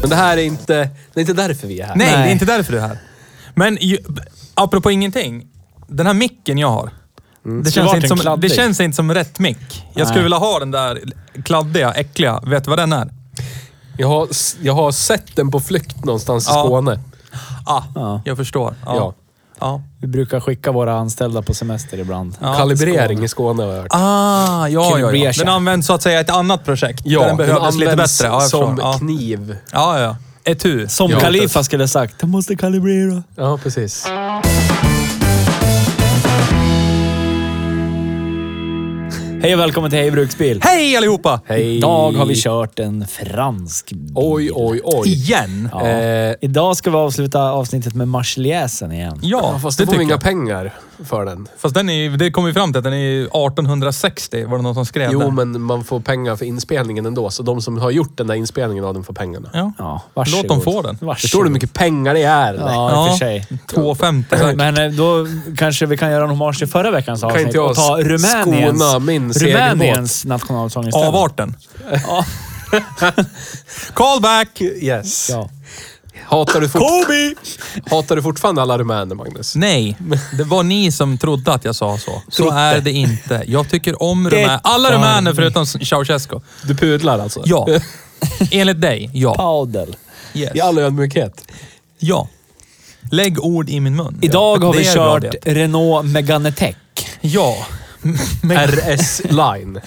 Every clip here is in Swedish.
Men det här är inte, det är inte därför vi är här. Nej, det är inte därför du är här. Men ju, apropå ingenting. Den här micken jag har. Det, Så känns inte som, det känns inte som rätt mick. Jag skulle Nej. vilja ha den där kladdiga, äckliga. Vet du vad den är? Jag, har, jag har sett den på flykt någonstans i Ja. Skåne. Ah, Ja. jag förstår. Ja. Ja. Ja. Vi brukar skicka våra anställda på semester ibland. Ja, Kalibrering i Skåne har jag hört. Ah, ja, ja, ja. Den används så att säga i ett annat projekt. där den behövdes lite bättre. Ja, som förstår. ja. kniv. ja, ja. Etu. Som Ja. Khalifa skulle sagt, du måste kalibrera. Ja, precis. Hej och välkommen till Hej Bruksbil. Hej allihopa! Hej. Idag har vi kört en fransk bil. Oj, oj, oj. Igen. Ja. Eh, Idag ska vi avsluta avsnittet med marschjäsen igen. Ja, Ja, fast det får vi inga pengar för den. Fast den är, det kom vi fram till att den är 1860, var det någon som skrev Jo, det? men man får pengar för inspelningen ändå. Så de som har gjort den där inspelningen av den får pengarna. Ja. Ja, varsågod. Låt dem få den. Varsågod. Förstår du hur mycket pengar det är? Ja, i och för sig. 250 säkert. Men eh, då kanske vi kan göra en hommage till förra veckans Kan avsnitt inte jag och ta Rumäniens, skona min? Rumäniens nationalsång istället. Avarten. Ja. Callback! Yes. ja. Hatar, du fort... Kobe! Hatar du fortfarande alla rumäner, Magnus? Nej, det var ni som trodde att jag sa så. Så Trodde. är det inte. Jag tycker om rumäner. Alla rumäner förutom Ceausescu. Du pudlar alltså? Ja. Enligt dig, ja. Paudel. Yes. I all ödmjukhet. Ja. Lägg ord i min mun. Idag har Det vi är kört. Renault Megane Tech. Ja. RS Line.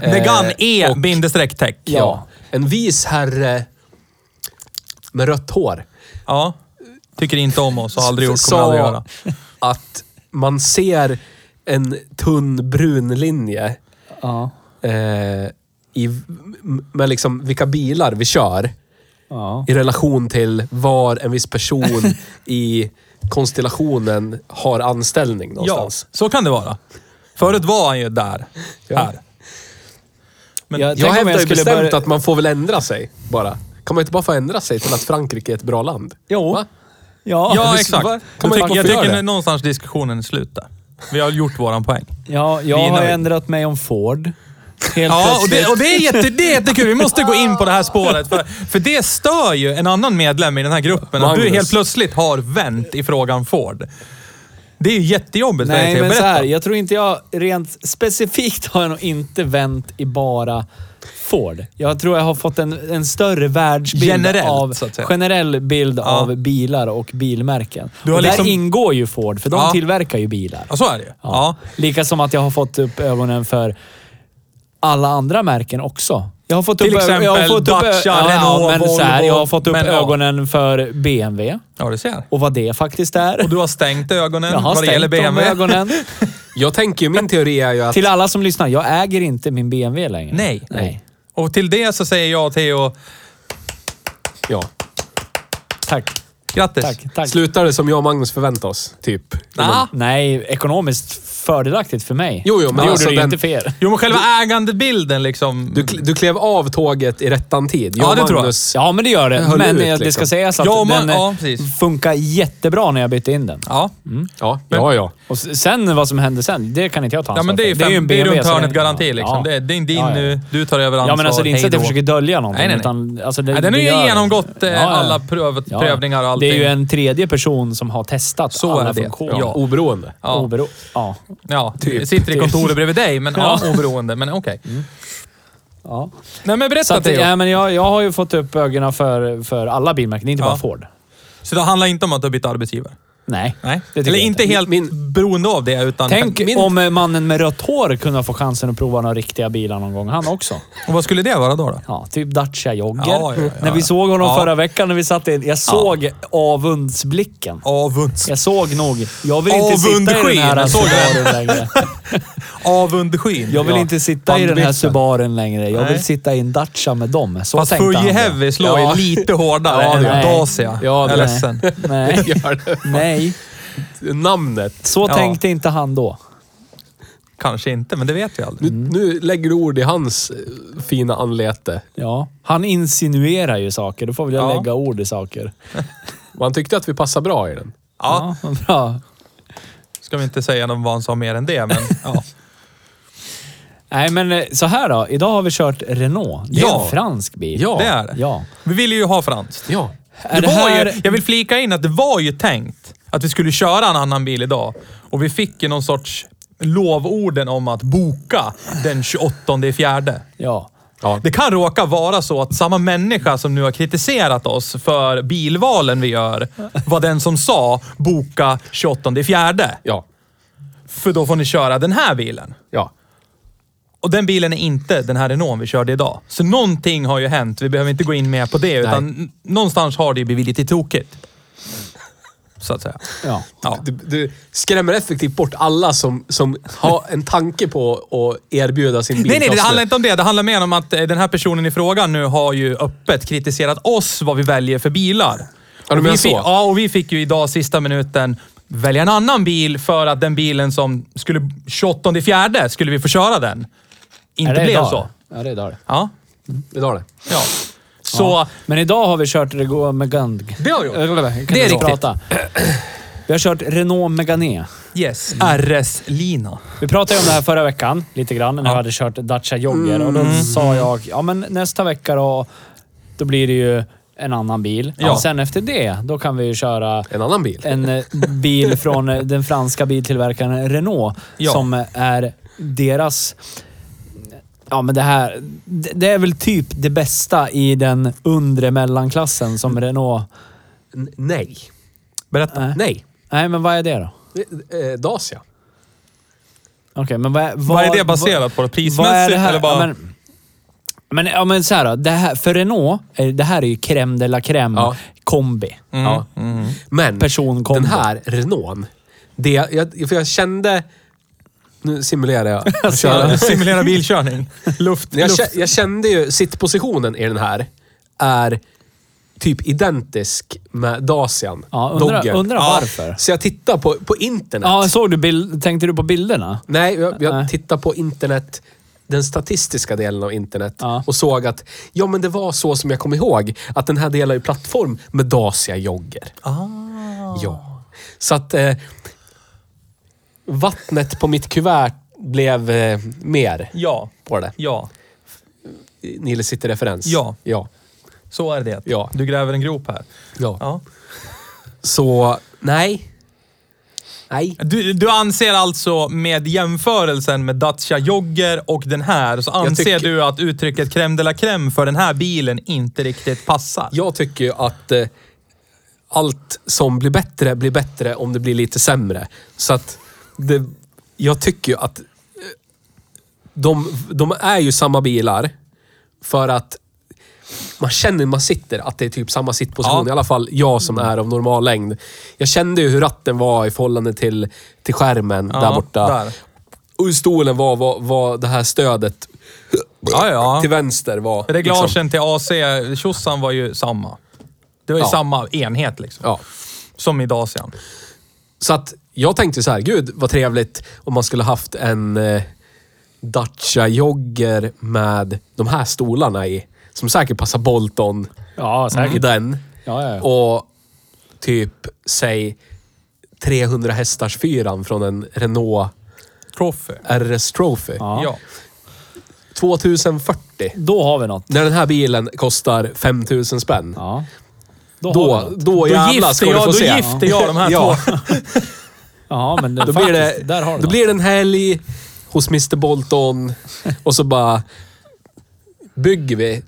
Megan Eh, E och- bindestreck tech. Ja. En vis herre med rött hår. Ja. Tycker inte om oss och aldrig gjort, kommer aldrig göra. att man ser en tunn brun linje Ja. eh, i, med liksom vilka bilar vi kör Ja. i relation till var en viss person i konstellationen har anställning Ja, någonstans. så kan det vara. Förut var han ju där. Ja. Här. Men Jag Jag tänk om hävdar ju skulle bestämt börja- att man får väl ändra sig bara. Kan man inte bara få ändra sig till att Frankrike är ett bra land? Jo. Va? Ja. Ja, exakt. Jag Kan man tycker, jag få göra tycker det? någonstans diskussionen är slut där. Vi har gjort våran poäng. ja, jag Vi är har nöjda. ändrat mig om Ford. Helt Ja, och det, och det, är jätte, det är jättekul. Vi måste gå in på det här spåret. För, för det stör ju en annan medlem i den här gruppen. Att du Magnus. helt plötsligt har vänt i frågan Ford. Det är ju jättejobbigt för dig Nej, Theo. men så Berätta. här. Jag tror inte jag rent specifikt har jag nog inte vänt i bara Ford. Jag tror jag har fått en, en större världsbild Generellt, av, så att säga. generell bild Ja. av bilar och bilmärken. Du har och liksom- Där ingår ju Ford, för de Ja. tillverkar ju bilar. Ja, så är det ju. Ja. Lika som att jag har fått upp ögonen för alla andra märken också. Jag har fått Till upp, exempel jag har fått upp, Dacia, ja, Renault, men så här, Volvo, Jag har fått upp men ja. ögonen för BMW ja, du ser. och vad det faktiskt är. Och du har stängt ögonen jag har vad det gäller stängt BMW. ögonen. Jag tänker ju, min teori är ju att... Till alla som lyssnar, jag äger inte min BMW längre. Nej. Nej. Och till det så säger jag Theo, Ja. Tack. Grattis. Tack. tack. Slutar det som jag och Magnus förväntar oss, typ? Ah. Nej, ekonomiskt fördelaktigt för mig. Jo, jo, men det alltså gjorde det den- inte för er. Jo, men själva ägandebilden liksom. Du, du klev av tåget i rättan tid. Jag Ja, det tror jag. Ja, men det gör det. Men ut, eh, det ska liksom. sägas att Ja, man- den ja, eh, precis. funkar jättebra när jag bytte in den. Ja. Ja, ja, ja. Och sen vad som hände sen, det kan inte jag ta ja, ansvar men det är ju för. fem, ju en det är BMW, runt hörnet det- garanti liksom. Ja. Det, är- det är din Ja, ja. nu. Du tar över ansvar. Ja, men alltså det är inte så att jag försöker dölja någonting. Nej, nej, nej. Utan, alltså, det, Ja, den har det ju genomgått eh, Ja, ja. alla pröv, Ja, prövningar och allting. Det är ju en tredje person som har testat Så alla är det. funktioner. Ja. Oberoende. Ja. Obero- ja. Ja, Typ. sitter i kontoret bredvid dig, men ja, oberoende. Men okej. ja. Nej, men berätta att, ja, men jag, jag har ju fått upp ögonen för, för alla bilmärken, inte Ja. bara Ford. Så det handlar inte om att du har bytt arbetsgivare? Nej. Nej. det Eller inte helt Min- beroende av det, utan... Tänk min, om eh, mannen med rött hår kunde få chansen att prova några riktiga bilar någon gång. Han också. Och vad skulle det vara då? då? Ja, typ Dacia Jogger. Ja, ja, ja, När vi såg honom förra veckan när vi satt in. Jag såg avundsblicken. Avunds... Jag såg nog. Jag vill inte sitta i den här. Subarun längre. Avundskyn. Jag vill inte sitta i den här. Subarun längre. Jag vill sitta i en Dacia med dem. Så Fast. Fuji. Heavy slår ju lite hårdare än Dacia. Ja, jag är ledsen. Nej. Nej, Namnet. så Ja. tänkte inte han då. Kanske inte, men det vet vi aldrig. Nu, nu lägger du ord i hans eh, fina anlete. Ja, han insinuerar ju saker. Då får väl jag Ja. lägga ord i saker. Han tyckte att vi passar bra i den. Ja, Ja, bra. ska vi inte säga någon vad han sa mer än det, men ja. Nej, men eh, så här då. Idag har vi kört Renault. Det är Ja. en fransk bil. Ja. Det är det. Ja. Vi ville ju ha franskt. Ja. Det det var här... ju, jag vill flika in att det var ju tänkt att vi skulle köra en annan bil idag. Och vi fick ju någon sorts lovorden om att boka den 28 i fjärde. Ja. Ja. Det kan råka vara så att samma människa som nu har kritiserat oss för bilvalen vi gör var den som sa boka 28 i fjärde. Ja. För då får ni köra den här bilen. Ja. Och den bilen är inte den här Renault vi körde idag. Så någonting har ju hänt. Vi behöver inte gå in mer på det, utan någonstans har det ju blivit lite tokigt. Så att säga. ja. Ja. Du, du skrämmer effektivt bort alla som, som har en tanke på att erbjuda sin bil Nej, nej, det handlar inte om det. Det handlar mer om att eh, den här personen i frågan nu har ju öppet kritiserat oss vad vi väljer för bilar. Ja, du Och menar vi så? fick, Ja, och vi fick ju idag sista minuten välja en annan bil för att den bilen som skulle 28 fjärde skulle vi få köra den. Inte det blev idag? så. Ja, det är idag. Ja. Vi tar det. ja. Så... Ja. Men idag har vi kört Renault Megane. Det har vi gjort. Det Det är riktigt. Prata. Vi har kört Renault Megane. Yes. Mm. RS-lina. Vi pratade ju om det här förra veckan, lite grann, när vi hade kört Dacia Jogger. Och Mm. då sa jag, ja men nästa vecka då, då blir det ju en annan bil. Ja. Och sen efter det, då kan vi ju köra En annan bil. en eh, bil från eh, den franska biltillverkaren Renault. Ja. Som är deras... Ja, men det här... Det det är väl typ det bästa i den undre mellanklassen som Renault... N- nej. Berätta. Nej. Nej. Nej, men vad är det då? Eh, Dacia. Okej, men vad, Vad är det baserat på? Vad är Prismässigt eller bara... Ja, men, men, ja, men så här då. Det här, för Renault, eh, det här är ju crème de la crème Ja. kombi. Mm, Ja. mm. Men den här Renault, det, jag, för jag kände... Nu simulerar jag. att köra. Simulera bilkörning. Luft. jag, luft. kä- jag kände ju sittpositionen i den här är typ identisk med Dacian. Ja, undrar Doggen. undra Ja. varför. Så jag tittar på, på internet. Ja, såg du bild, tänkte du på bilderna? Nej, jag, jag Nej. tittar på internet, den statistiska delen av internet Ja. och såg att ja, men det var så som jag kom ihåg. Att den här delar ju plattform med Dacia Jogger. Ah. Ja. Så att eh, vattnet på mitt kuvert blev eh, mer Ja. på det. Ja. Nile City-referens. Ja. ja. Så är det. Ja. Du gräver en grop här. Ja. Ja. Så, nej. Nej. Du, du anser alltså med jämförelsen med Dacia Jogger och den här, så anser tycker- du att uttrycket crème de la crème för den här bilen inte riktigt passar? Jag tycker ju att eh, allt som blir bättre blir bättre om det blir lite sämre. Så att det, jag tycker ju att eh, de, de är ju samma bilar för att man känner när man sitter att det är typ samma sittposition. Ja. Mm. I alla fall jag som är av normal längd. Jag kände ju hur ratten var i förhållande till, till skärmen Ja, där borta. där. Och hur stolen var, var, var det här stödet Ja, ja. till vänster var. Reglagen liksom- till AC-tjosan var ju samma. Det var ju samma enhet liksom. Som i Dacian. Så att jag tänkte så här, gud vad trevligt om man skulle haft en eh, Dacia Jogger med de här stolarna i. Som säkert passar Bolton Ja, i säkert. den. Ja, ja, ja. Och typ, säg 300 hästars fyran från en Renault Trophy. RS Trophy. Ja. Ja. 2040. Då har vi något. När den här bilen kostar 5000 spänn. Ja. Då, Då, har vi något. då Då jävlar ska gifter, du jag, få då se. gifter jag de här två. Ja, men det, Då faktiskt, blir det, där har du då något. blir det en helg hos Mr Bolton och så bara bygger vi,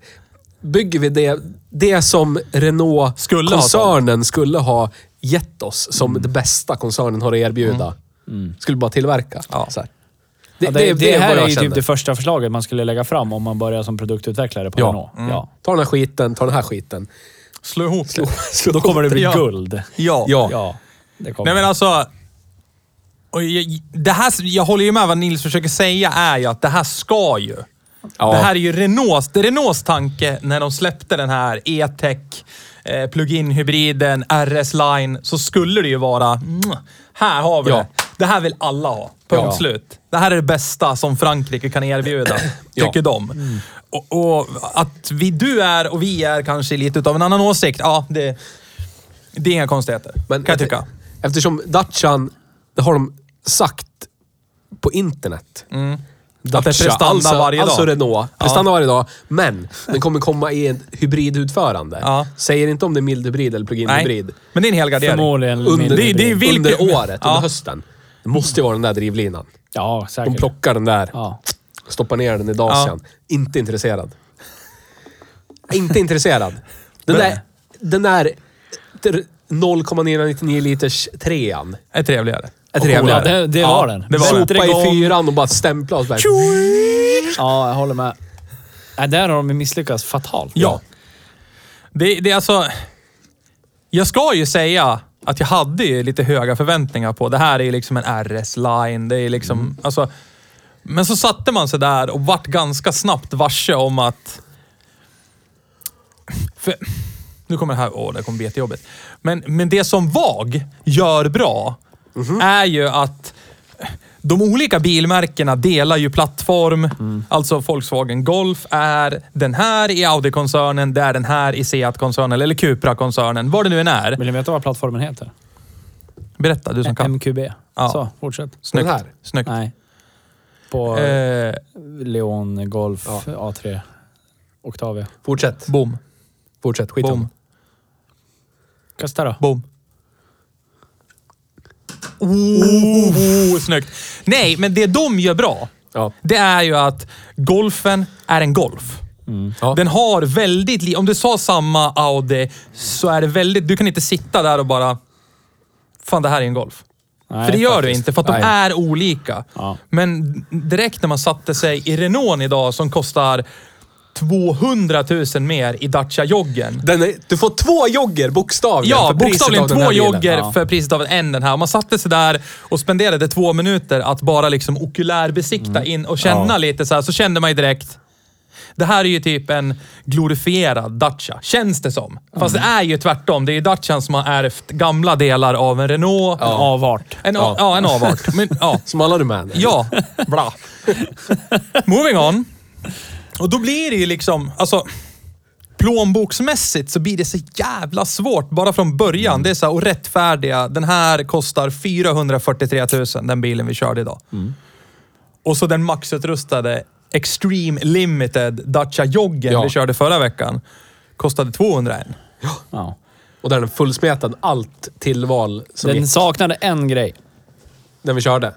bygger vi det, det som Renault-koncernen skulle ha gett oss som det bästa koncernen har att erbjuda. Skulle bara tillverka. Ja. Så här. Det, det, det, är här vad är jag ju typ känner. det första förslaget man skulle lägga fram om man börjar som produktutvecklare på Ja. Renault. Ja. Ta den här skiten, ta den här skiten. Slå ihop det. Då kommer det bli Ja. guld. Ja. Ja. Ja, det kommer. Nej men alltså... Och jag, det här, jag håller ju med vad Nils försöker säga är ju att det här ska ju. Ja. Det här är ju Renaults, det är Renaults tanke när de släppte den här E-tech, eh, plug-in hybriden, RS-line, så skulle det ju vara... mm, Här har vi Ja. det. Det här vill alla ha. Punkt Ja. slut. Det här är det bästa som Frankrike kan erbjuda, Ja. tycker de. Och, och att vi, du är och vi är kanske lite utav en annan åsikt, ja, det, det är inga konstigheter. kan jag tycka. Eftersom Dacian, det har de sagt på internet. Mm. Att det är Dacia, prestanda alltså, varje dag. Alltså Renault. Ja. Prestanda varje dag. Men den kommer komma i ett hybridutförande. Ja. Säger inte om det är mild hybrid eller plug-in hybrid. men det är en helgardering. Förmodligen Under, det- det vilken- under året, Ja. under hösten. Det måste ju vara den där drivlinan. Ja, De säkert. plockar den där, Ja. stoppar ner den i Dacian. Inte intresserad. Inte intresserad. Den där, den där 0,999 liters trean är trevligare. Är trevligare. Ja, det, det var den. det var den. Sopa Bättre i fyran och bara stämpla och så bara... Ja, jag håller med. Nej, där har de misslyckats fatalt. Ja. Det, det är alltså... Jag ska ju säga att jag hade ju lite höga förväntningar på. Det här är ju liksom en RS-line. Det är liksom... Alltså, men så satte man sig där och vart ganska snabbt varse om att... För, nu kommer det här... Åh, det kommer bli jättejobbigt. Men, men det som VAG gör bra är ju att de olika bilmärkena delar ju plattform. Alltså Volkswagen Golf är den här i Audi-koncernen, det är den här i Seat-koncernen eller Cupra-koncernen. Vad det nu än är. Vill ni veta vad plattformen heter? Berätta, du som kan. MQB. Ja. Så, fortsätt. Snyggt. Den här? Snyggt. Nej. På Eh, Leon Golf A3 Octavia. Fortsätt. boom. Fortsätt. Skit Boom. om. Kasta då. Boom. Oh, snyggt. Nej, men det de gör bra, Ja. det är ju att golfen är en golf. Ja. Den har väldigt Om du sa samma Audi så är det väldigt... Du kan inte sitta där och bara... Fan, det här är en Golf. Nej, för det gör du faktiskt. inte, för att de Nej. är olika. Ja. Men direkt när man satte sig i Renault idag som kostar 200 000 mer i Dacia Joggen. Den är, du får två jogger bokstavligen Ja, för priset bokstavligen av den två här bilen. jogger Ja. för priset av en den här. Och Man satte sig där och spenderade två minuter att bara liksom okulärbesikta in och känna Mm. Ja. lite så här. Så kände man ju direkt. Det här är ju typ en glorifierad Dacia, känns det som. Fast Mm. det är ju tvärtom. Det är ju Dacian som har ärvt gamla delar av en Renault. En avart. En, ja. ja, en avart. Men, ja. Som alla rumäner. Ja, bra. Moving on. Och då blir det ju liksom, alltså... Plånboksmässigt så blir det så jävla svårt bara från början. Det är så här, och rättfärdiga. Den här kostar 443 000, den bilen vi körde idag. Och så den maxutrustade Extreme Limited Dacia Joggen Ja. vi körde förra veckan. Kostade 201. Ja. Och där är den fullsmetad. Allt tillval som Den gick. saknade en grej. Den vi körde.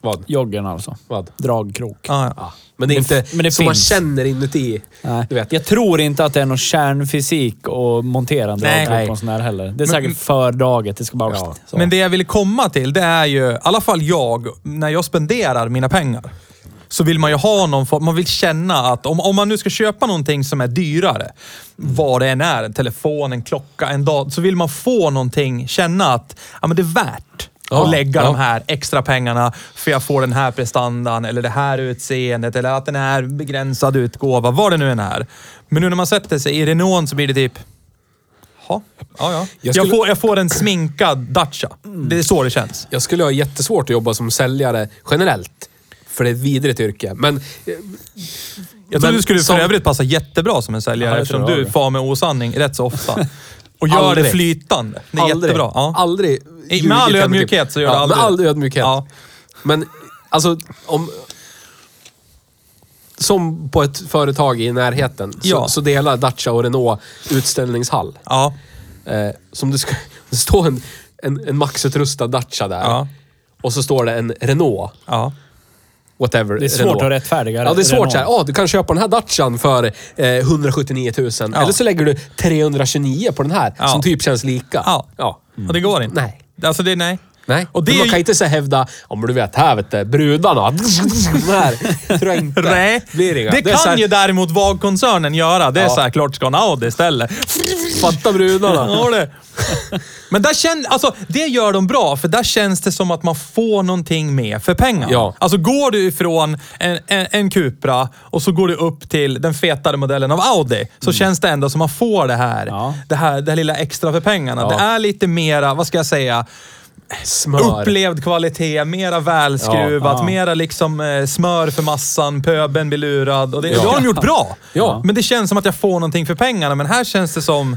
Vad? Joggen alltså. Vad? Dragkrok. Ah, ja. Ja. Men det är inte men det som man finns. känner inuti. Nej. Du vet. Jag tror inte att det är någon kärnfysik och montera en Nej. på en sån här heller. Det är säkert för daget. Det ska bara... Ja. Så. Men det jag ville komma till, det är ju, i alla fall jag, när jag spenderar mina pengar, så vill man ju ha någon form, man vill känna att om, om man nu ska köpa någonting som är dyrare, vad det än är, en telefon, en klocka, en dag, så vill man få någonting, känna att ja, men det är värt Ja, att lägga ja. de här extra pengarna för jag får den här prestandan eller det här utseendet eller att den är begränsad utgåva, vad det nu än är. Men nu när man sätter sig i Renault så blir det typ, Ja, ja. ja. Jag Jag, skulle- får, jag får en sminkad Dacia. Det är så det känns. Jag skulle ha jättesvårt att jobba som säljare generellt. För det är ett vidrigt yrke. Men... eh, Jag tror du skulle som- för övrigt passa jättebra som en säljare Ja, jag eftersom du far med osanning rätt så ofta. Och gör Aldrig. det flytande. Det är aldrig, jättebra. Ja. Aldrig med all ödmjukhet så gör ja, du aldrig Med all ödmjukhet. Ja. Men alltså, om... Som på ett företag i närheten så, Ja. så delar Dacia och Renault utställningshall. Ja. Eh, som det, ska, det står en, en, en maxutrustad Dacia där. Ja. Och så står det en Renault. Ja. Whatever. Det är svårt Renault. att rättfärdiga Ja, det är svårt Renault. så här. Ja, du kan köpa den här Dacian för eh, 179 000. Eller så lägger du 329 på den här, Ja. som typ känns lika. Ja. ja. Och det går inte. Nej. Alltså det, nej. Nej, Och det men man ju- kan inte så hävda, om du vet, här vet du, brudarna. här. tror jag inte. Nej, Blir inga. det, är kan här, ju däremot VAG-koncernen göra. Det är Ja. så här, klart ska en Audi istället. Fatta brudarna. Ja, det. Men där känn, alltså, det gör de bra, för där känns det som att man får någonting med för pengarna. Ja. Alltså går du ifrån en, en, en Cupra och så går du upp till den fetare modellen av Audi, så känns det ändå som att man får det här, Ja. det här, det här lilla extra för pengarna. Ja. Det är lite mera, vad ska jag säga, Smör. upplevd kvalitet, mera välskruvat, Ja, ja. mera liksom eh, smör för massan, pöben blir lurad. Och det, Ja. det har de gjort bra. Ja. Men det känns som att jag får någonting för pengarna, men här känns det som...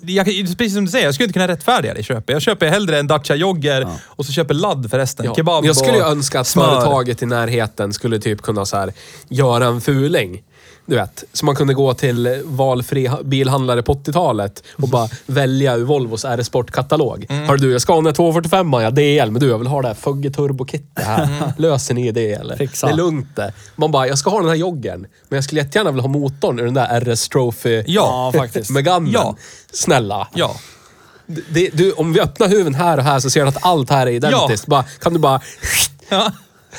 Jag, precis som du säger, jag skulle inte kunna rättfärdiga det köpet. Jag köper hellre en Dacia Jogger och så köper ladd förresten. Ja. Kebab jag skulle ju och önska att smör. företaget i närheten skulle typ kunna så här, göra en fuling. Du vet, så man kunde gå till valfri ha- bilhandlare på 80-talet och bara välja ur Volvos R-sportkatalog. Mm. Hör du, jag ska ha här 245 ja DL, men du, jag vill ha det här Fugge Turbo-kittet här. Mm. Löser ni det eller? Fixa. Det är lugnt det. Man bara, jag ska ha den här joggern, men jag skulle jättegärna vilja ha motorn ur den där RS Trophy Ja, faktiskt. Meganen. Ja. Snälla. Ja. Det, du, om vi öppnar huven här och här så ser du att allt här är identiskt. Bara, kan du bara... ja.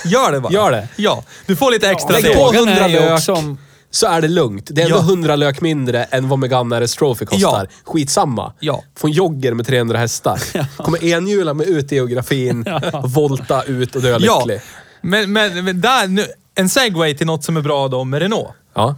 Gör det bara. Gör det. Ja. Du får lite extra Lägg steg. på Frågan 100 är ju lök. om... så är det lugnt. Det är ändå Ja. 100 lök mindre än vad Megane RS Trophy kostar. Skitsamma. Ja. Få en jogger med 300 hästar. Kommer enhjula med ut i geografin, volta ut och dö Ja. lycklig. Men, men, men där, nu, en segway till något som är bra då med Renault. Ja.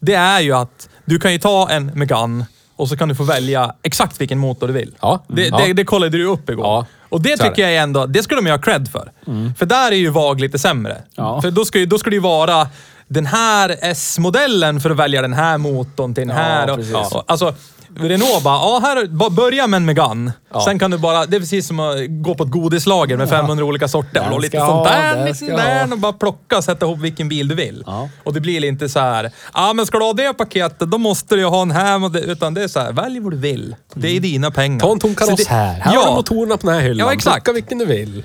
det är ju att du kan ju ta en Megane och så kan du få välja exakt vilken motor du vill. Ja. Det, Ja. det, det kollade du upp igår. Ja. Och det Så är tycker jag ändå, det ska de ju ha cred för. För där är ju VAG lite sämre. Ja. För då ska, ju, då ska det ju vara den här S-modellen för att välja den här motorn till den Ja, här. precis. Och, och, alltså, Renault bara, ja, här, bara börja med en Megane. Ja. Sen kan du bara, det är precis som att gå på ett godislager med 500 olika sorter. Och lite sånt där, lite ska där och bara plocka och sätta ihop vilken bil du vill. Ja. Och det blir inte så här, ja men ska du ha det paketet, då måste du ju ha en här. och Utan det är så här, välj vad du vill. Det är dina pengar. Ta en tom kaross det- här. Här har du Ja, motorerna på den här hyllan. Ja, exakt. Plocka vilken du vill.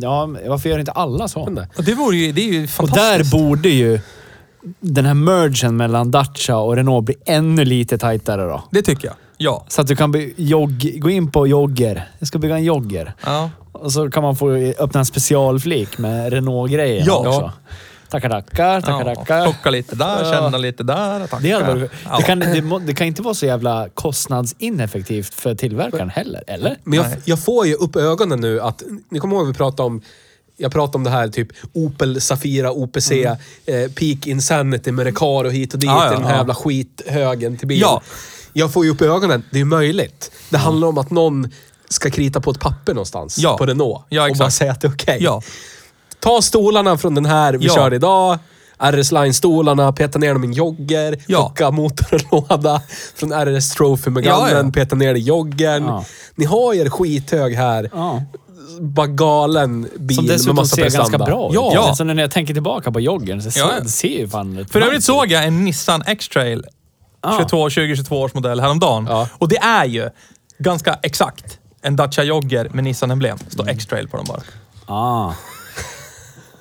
Ja, varför gör inte alla så? och det vore ju, det är ju Och fantastiskt. där borde ju den här mergen mellan Dacia och Renault bli ännu lite tajtare då. Det tycker jag. Ja. Så att du kan jogg, gå in på jogger. Jag ska bygga en jogger. ja. Och så kan man få öppna en specialflik med Renault-grejer Ja. också. Tackar, tackar, tackar, ja. tackar. Plocka lite där, Ja. känna lite där. Tacka. Det, varit, Ja. det, kan, det, må- det kan inte vara så jävla kostnadsineffektivt för tillverkaren heller, eller? Men jag, jag får ju upp ögonen nu att, ni kommer ihåg att vi pratade om jag pratade om det här typ Opel Safira OPC, eh, Peak Insanity med Recaro hit och dit Ja, ja, i den här ja. jävla skithögen till bil. Ja. Jag får ju upp ögonen, det är möjligt. Det handlar om att någon ska krita på ett papper någonstans Ja. på Renault Ja, och exakt. bara säga att det är okej. Ja. Ta stolarna från den här vi Ja. körde idag. RS Line-stolarna, peta ner dem i en jogger, Ja. plocka motor och låda från RS Trophy med Ja, gannen, ja. peta ner det i joggern. Ja. Ni har er skithög här. Bara galen bil Som med dessutom massa ser prestanda. ganska bra ut. Ja. Ja. Alltså när jag tänker tillbaka på joggen så ser, Ja, ja. det ser ju fan rätt För övrigt ut. såg jag en Nissan X-Trail. 22, 2022 års modell häromdagen. Ja. Och det är ju ganska exakt en Dacia Jogger med Nissan-emblem. står X-Trail på dem bara. Ah.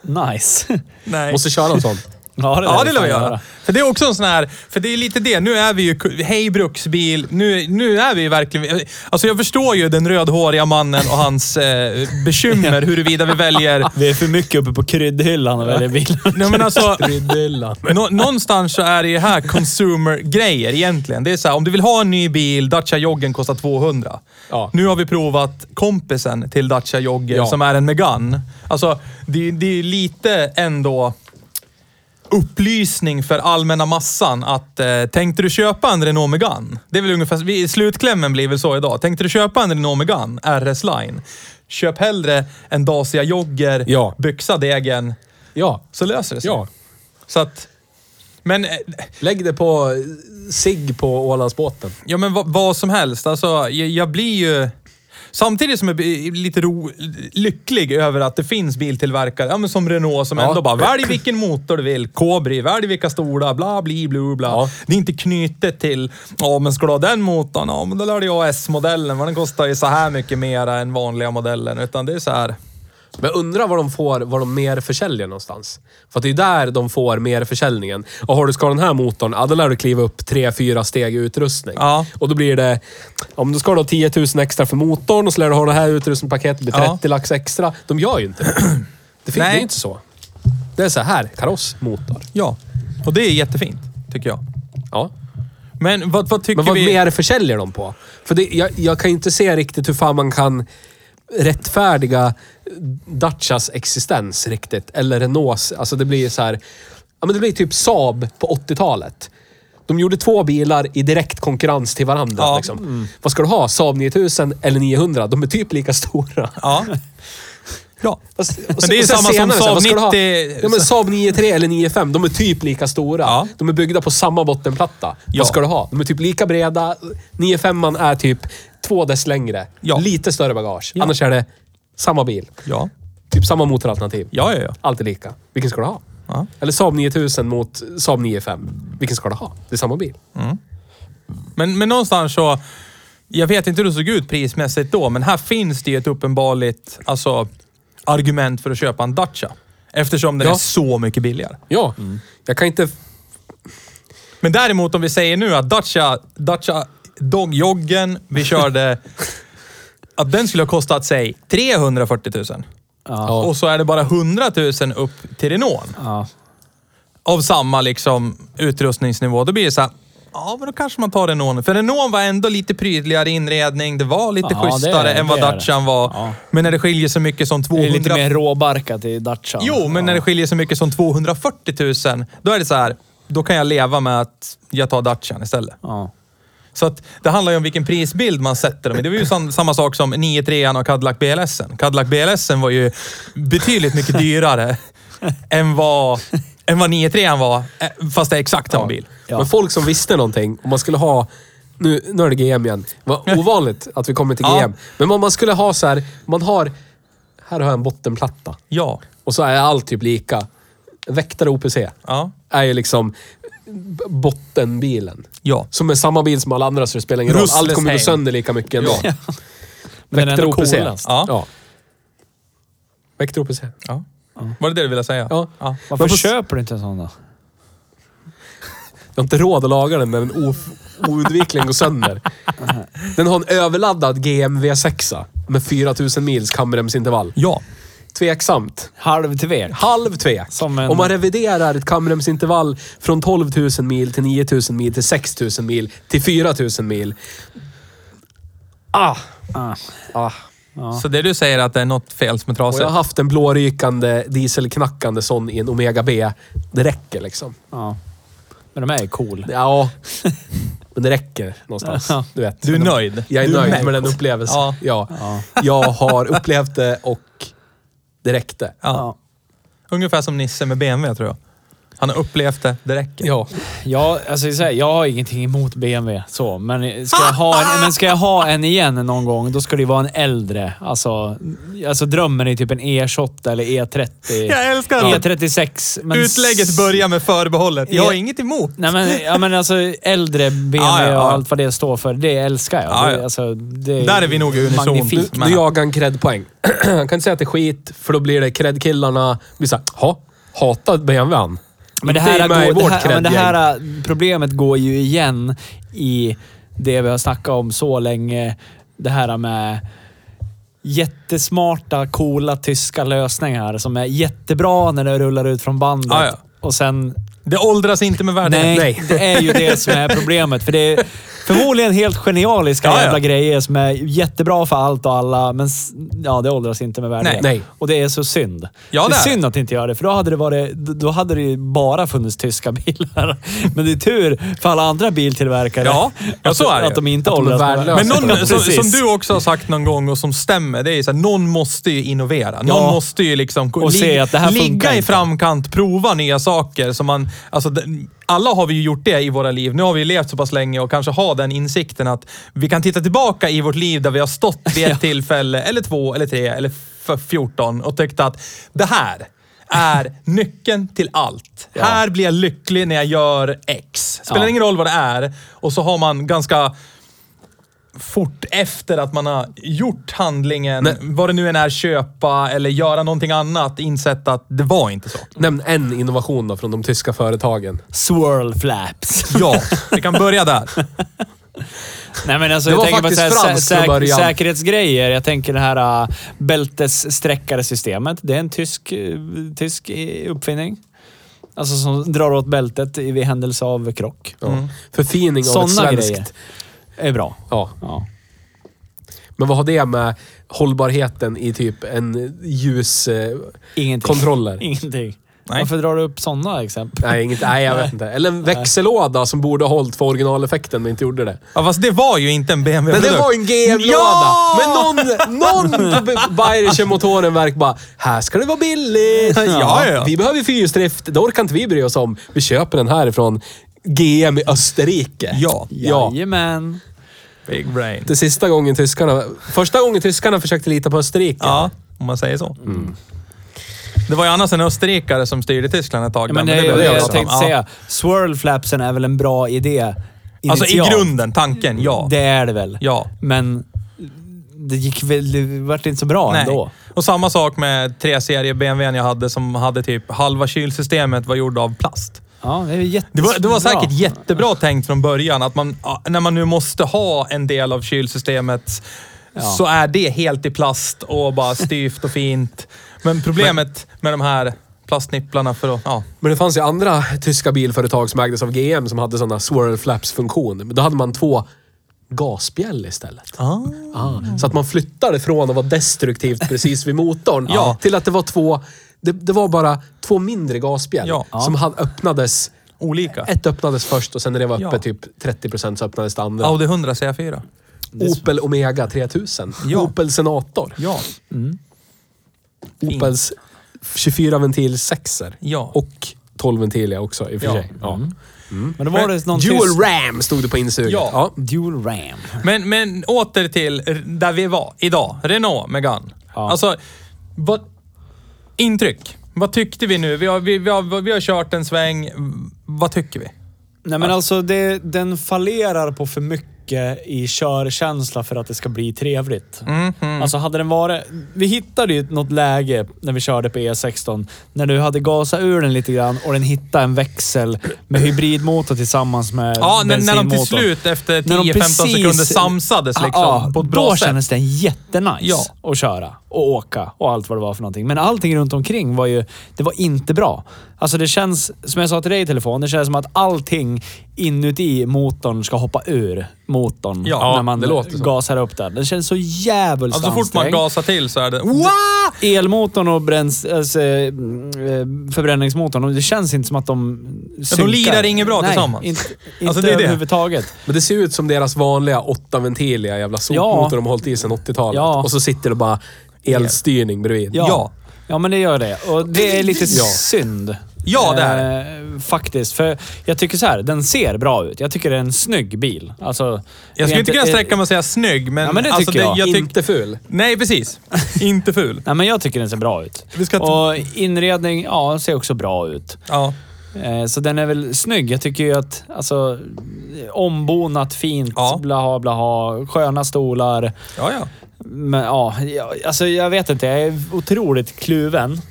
Nice. Nej. Måste köra en sån. Ja, det, Ja, lär det lär vi göra. För det är också en sån här, för det är lite det, nu är vi ju, hej bruksbil, nu, nu är vi ju verkligen, alltså jag förstår ju den rödhåriga mannen och hans eh, bekymmer huruvida vi väljer Vi är för mycket uppe på kryddhyllan och väljer bilar. Nej men alltså, Rydyllan. nå, någonstans så är det ju här consumer-grejer egentligen. Det är så här, om du vill ha en ny bil, Dacia Joggen kostar 200. Ja. Nu har vi provat kompisen till Dacia Jogger Ja. som är en Megane. Alltså, det, det är lite ändå upplysning för allmänna massan att eh, tänkte du köpa en Renault Megane? Det är väl ungefär, vi, slutklämmen blir väl så idag. Tänkte du köpa en Renault Megane RS Line? Köp hellre en Dacia Jogger, Ja. byxa degen, Ja. så löser det sig. Ja. Så att... Men, eh, Lägg det på sig på Ålandsbåten. ja men vad, vad som helst. Alltså, jag, jag blir ju... Samtidigt som jag blir lite ro, lycklig över att det finns biltillverkare, ja, men som Renault, som Ja. ändå bara välj vilken motor du vill. Kobri, välj vilka stolar, bla bli blu bla. Ja. Det är inte knutet till, ja men ska du ha den motorn, ja men då lär du ha S-modellen, men den kostar ju så här mycket mera än vanliga modellen. Utan det är så här, Men jag undrar var de får, var de mer försäljer någonstans. För att det är där de får mer försäljningen. Och har du ska den här motorn, ja då lär du kliva upp tre, fyra steg i utrustning. Ja. Och då blir det, om du ska ha 10 000 extra för motorn och så lär du ha det här utrustningspaketet, blir Ja. 30 lax extra. De gör ju inte det. Det, fin- det är inte så. Det är så här, kaross, motor. Ja. Och det är jättefint, tycker jag. Ja. Men vad, vad tycker Men vad vi... mer försäljer de på? För det, jag, jag kan ju inte se riktigt hur fan man kan rättfärdiga Dacias existens riktigt. Eller Renaults. Alltså det blir så här... Ja men det blir typ Saab på 80-talet. De gjorde två bilar i direkt konkurrens till varandra. Ja. Liksom. Vad ska du ha? Saab 9000 eller 900? De är typ lika stora. Ja. Ja. Fast- Men det är ju samma som senare här, Saab vad ska du ha? 90 Ja, men Saab 93 eller 95, de är typ lika stora. Ja. De är byggda på samma bottenplatta. Ja. Vad ska du ha? De är typ lika breda. 95 är typ två dess längre. Ja. Lite större bagage. Annars är det samma bil. Ja. Typ samma motoralternativ. Ja, ja, ja. Allt är lika. Vilken ska du ha? Ja. Eller Saab 9000 mot Saab 95. Vilken ska du ha? Det är samma bil. Men, men någonstans så... Jag vet inte hur det såg ut prismässigt då, men här finns det ju ett uppenbarligt alltså, argument för att köpa en Dacia. Eftersom den Ja. är så mycket billigare. Ja. Jag kan inte... Men däremot om vi säger nu att Dacia, Dacia Dogjoggen vi körde, att den skulle ha kostat, säg 340 000. Ja. Och så är det bara 100 000 upp till Renault. Ja. Av samma liksom utrustningsnivå. Då blir det så här, ja men då kanske man tar Renault. För Renault var ändå lite prydligare inredning. Det var lite Ja, det schysstare det, än vad det det. Dacian var. Ja. Men när det skiljer så mycket som Det 200... är lite mer råbarkat i Dacia. Jo, men när det skiljer så mycket som 240 000, då är det så här, då kan jag leva med att jag tar Dacian istället. Ja. Så att det handlar ju om vilken prisbild man sätter dem i. Det var ju sam, samma sak som 93 och Cadillac BLS. Cadillac BLS var ju betydligt mycket dyrare än vad, än vad 93 var, eh, fast det är exakt samma bil. Ja. Men folk som visste någonting, om man skulle ha... Nu, nu är det GM igen. Det var ovanligt att vi kommer till Ja. GM. Men om man skulle ha så här, man har... Här har jag en bottenplatta. Ja. Och så är allt typ lika. Väktare OPC Ja. är ju liksom bottenbilen. Ja. Som är samma bil som alla andra så det spelar ingen roll. Allt kommer gå sönder lika mycket ändå. Ja. OPC. Ja. OPC. ja. Var det det du ville säga? Ja. ja. Varför Men på- köper du inte en sån då? Jag har inte råd att laga den när den oundvikligen går sönder. Den har en överladdad GM V6 med 4000 mils kamremsintervall. Ja. Tveksamt. Halvtvek. Halv tvek. Som en- Om man reviderar ett kamremsintervall från 12 000 mil till 9 000 mil till 6 000 mil till 4 000 mil. Ah! Ah. ah. Så det du säger är att det är något fel som är Och trasigt? jag har haft en blårykande, dieselknackande sån i en Omega B. Det räcker liksom. Ja. Men de är ju cool. Ja, men det räcker någonstans. Ja. Du vet. Du är nöjd? Jag är Du nöjd med den upplevelsen. Ja. Ja. Ja. Jag har upplevt det och det räckte. Ja. Ja. Ungefär som Nisse med BMW tror jag. Han har upplevt det, det räcker. Ja. Ja, alltså, så här, jag har ingenting emot BMW, så. Men ska, jag ha en, men ska jag ha en igen någon gång, då ska det vara en äldre. Alltså, alltså drömmen är typ en E28 eller E30. Jag älskar att E36. Men utlägget börjar med förbehållet. Jag har Ja. inget emot. Nej men, ja, men alltså äldre BMW Ja, ja, ja. och allt vad det står för, det älskar jag. Ja, ja. Det, alltså, det Där är vi nog unisont. magnifikt. Du, du jagar en cred-poäng. Kan inte säga att det är skit, för då blir det cred-killarna. blir såhär, ha, hatar BMWn. Men det här, går, det, här, men det här äh, problemet går ju igen i det vi har snackat om så länge. Det här med jättesmarta, coola tyska lösningar som är jättebra när det rullar ut från bandet. Ja, ja. Och sen... Det åldras inte med värdighet. Nej, Nej. det är ju det som är problemet. För det är förmodligen helt genialiska Ja, ja. jävla grejer som är jättebra för allt och alla, men ja, det åldras inte med värdighet. Nej. Och det är så synd. Ja, det det är synd att inte gör det, för då hade det, varit, då hade det ju bara funnits tyska bilar. Men det är tur för alla andra biltillverkare Ja, ja, så är det att de inte Att de åldras värdelösa. Men någon, Ja, som, som du också har sagt någon gång och som stämmer, det är så här, någon måste ju innovera. Någon Ja. måste ju liksom Och se att det här ligga i framkant, prova nya saker. Som man, alltså, alla har vi ju gjort det i våra liv. Nu har vi levt så pass länge och kanske har den insikten att vi kan titta tillbaka i vårt liv där vi har stått vid ett tillfälle, eller två, eller tre, eller f- 14 och tyckt att det här är nyckeln till allt. Ja. Här blir jag lycklig när jag gör X. Spelar Ja. ingen roll vad det är. Och så har man ganska fort efter att man har gjort handlingen, vad det nu än är, köpa eller göra någonting annat, insett att det var inte så. Nämn en innovation då från de tyska företagen. Swirl flaps. Ja, vi kan börja där. Nej men alltså Det jag var tänker på faktiskt så här, sä säk början. säkerhetsgrejer. Jag tänker det här uh, bältessträckarsystemet. Det är en tysk, eh, tysk uppfinning. Alltså som drar åt bältet i händelse av krock. Ja. Förfining av ett Sådana svenskt. grejer är bra. Ja. Ja. Men vad har det med hållbarheten i typ en ljuskontroller? Ingenting. Ingenting. Nej. Varför drar du upp sådana exempel? Nej, inget, nej, jag vet inte. Eller en växellåda som borde ha hållit för originaleffekten men inte gjorde det. Ja, fast det var ju inte en BMW Men det var en GM-låda! Ja! Men någon, någon på Bayerische Motorenwerk bara, här ska det vara billigt. Ja, ja. Vi behöver fyrhjulsdrift, det orkar inte vi bry oss om. Vi köper den härifrån GM i Österrike. Ja. ja. Jajamän. Big brain. Det sista gången tyskarna... Första gången tyskarna försökte lita på Österrike. Ja, om man säger så. Det var ju annars en österrikare som styrde Tyskland ett tag. Ja, men där, det, blev det, jag jag tänkte Ja. säga. Swirl flapsen är väl en bra idé Alltså i grunden, tanken, ja. Det är det väl. Ja. Men det gick väl... Det vart inte så bra Nej. ändå. Och samma sak med 3-serie BMWn jag hade som hade typ halva kylsystemet var gjord av plast. Ja, det är. Det var, det var säkert jättebra tänkt från början att man, när man nu måste ha en del av kylsystemet Ja. så är det helt i plast och bara styvt och fint. Men problemet med de här plastnipplarna för att... Ja. Men det fanns ju andra tyska bilföretag som ägdes av GM som hade sådana swirl flaps-funktion. Men Då hade man två gasspjäll istället. Ah, så att man flyttade från att vara destruktivt precis vid motorn Ja. till att det var två... Det, det var bara två mindre gasspjäll Ja. som hade, öppnades... Olika. Ett öppnades först och sen när det var uppe Ja. typ 30% så öppnades det andra. Audi 100 C4. Opel Omega 3000. Ja. Opel Senator. Ja. Fint. Opels 24 ventil 6 Ja. Och 12 ventiliga också i och för Ja. sig. Ja. Men då var det någon Dual tysk... RAM stod det på insuget. Ja. Dual RAM. Men, men åter till där vi var idag. Renault Megane. Ja. Alltså, vad... Intryck. Vad tyckte vi nu? Vi har, vi, vi, har, vi har kört en sväng. Vad tycker vi? Nej men alltså, det, den fallerar på för mycket i körkänsla för att det ska bli trevligt. Alltså hade den varit... Vi hittade ju något läge när vi körde på E16, när du hade gasat ur den lite grann och den hittade en växel med hybridmotor tillsammans med Ja, när, när de till slut efter När de 10-15 precis- sekunder samsades liksom, Ja, på ett bra då sätt. kändes den jättenice Ja. att köra och åka och allt vad det var för någonting. Men allting runt omkring var ju... Det var inte bra. Alltså det känns, som jag sa till dig i telefon, det känns som att allting inuti motorn ska hoppa ur motorn Ja, när man det gasar upp den. Den känns så jävligt Alltså, så fort man gasar till så är det... Elmotorn och bräns, alltså, eh, förbränningsmotorn, det känns inte som att de synkar. lirar inget bra Nej, tillsammans. Inte, inte Alltså, det är det. överhuvudtaget. Men det ser ut som deras vanliga åtta ventiliga jävla sopmotor de har hållit i sedan 80-talet. Ja. Och så sitter det bara elstyrning bredvid. Ja. Ja. ja. men det gör det. Och det är lite Ja. synd. Ja, det är eh, Faktiskt. För jag tycker så här, den ser bra ut. Jag tycker det är en snygg bil. Alltså, Jag skulle inte kunna sträcka mig och säga snygg, men... Ja, men det alltså, tycker jag. tyck- Inte ful. Nej, precis. inte ful. Nej, men jag tycker den ser bra ut. Vi ska Och inredning, ja, ser också bra ut. Ja. Eh, Så den är väl snygg. Jag tycker ju att, alltså, ombonat fint, Ja. blaha blaha, sköna stolar. Ja, ja. Men ja, jag, alltså jag vet inte. Jag är otroligt kluven.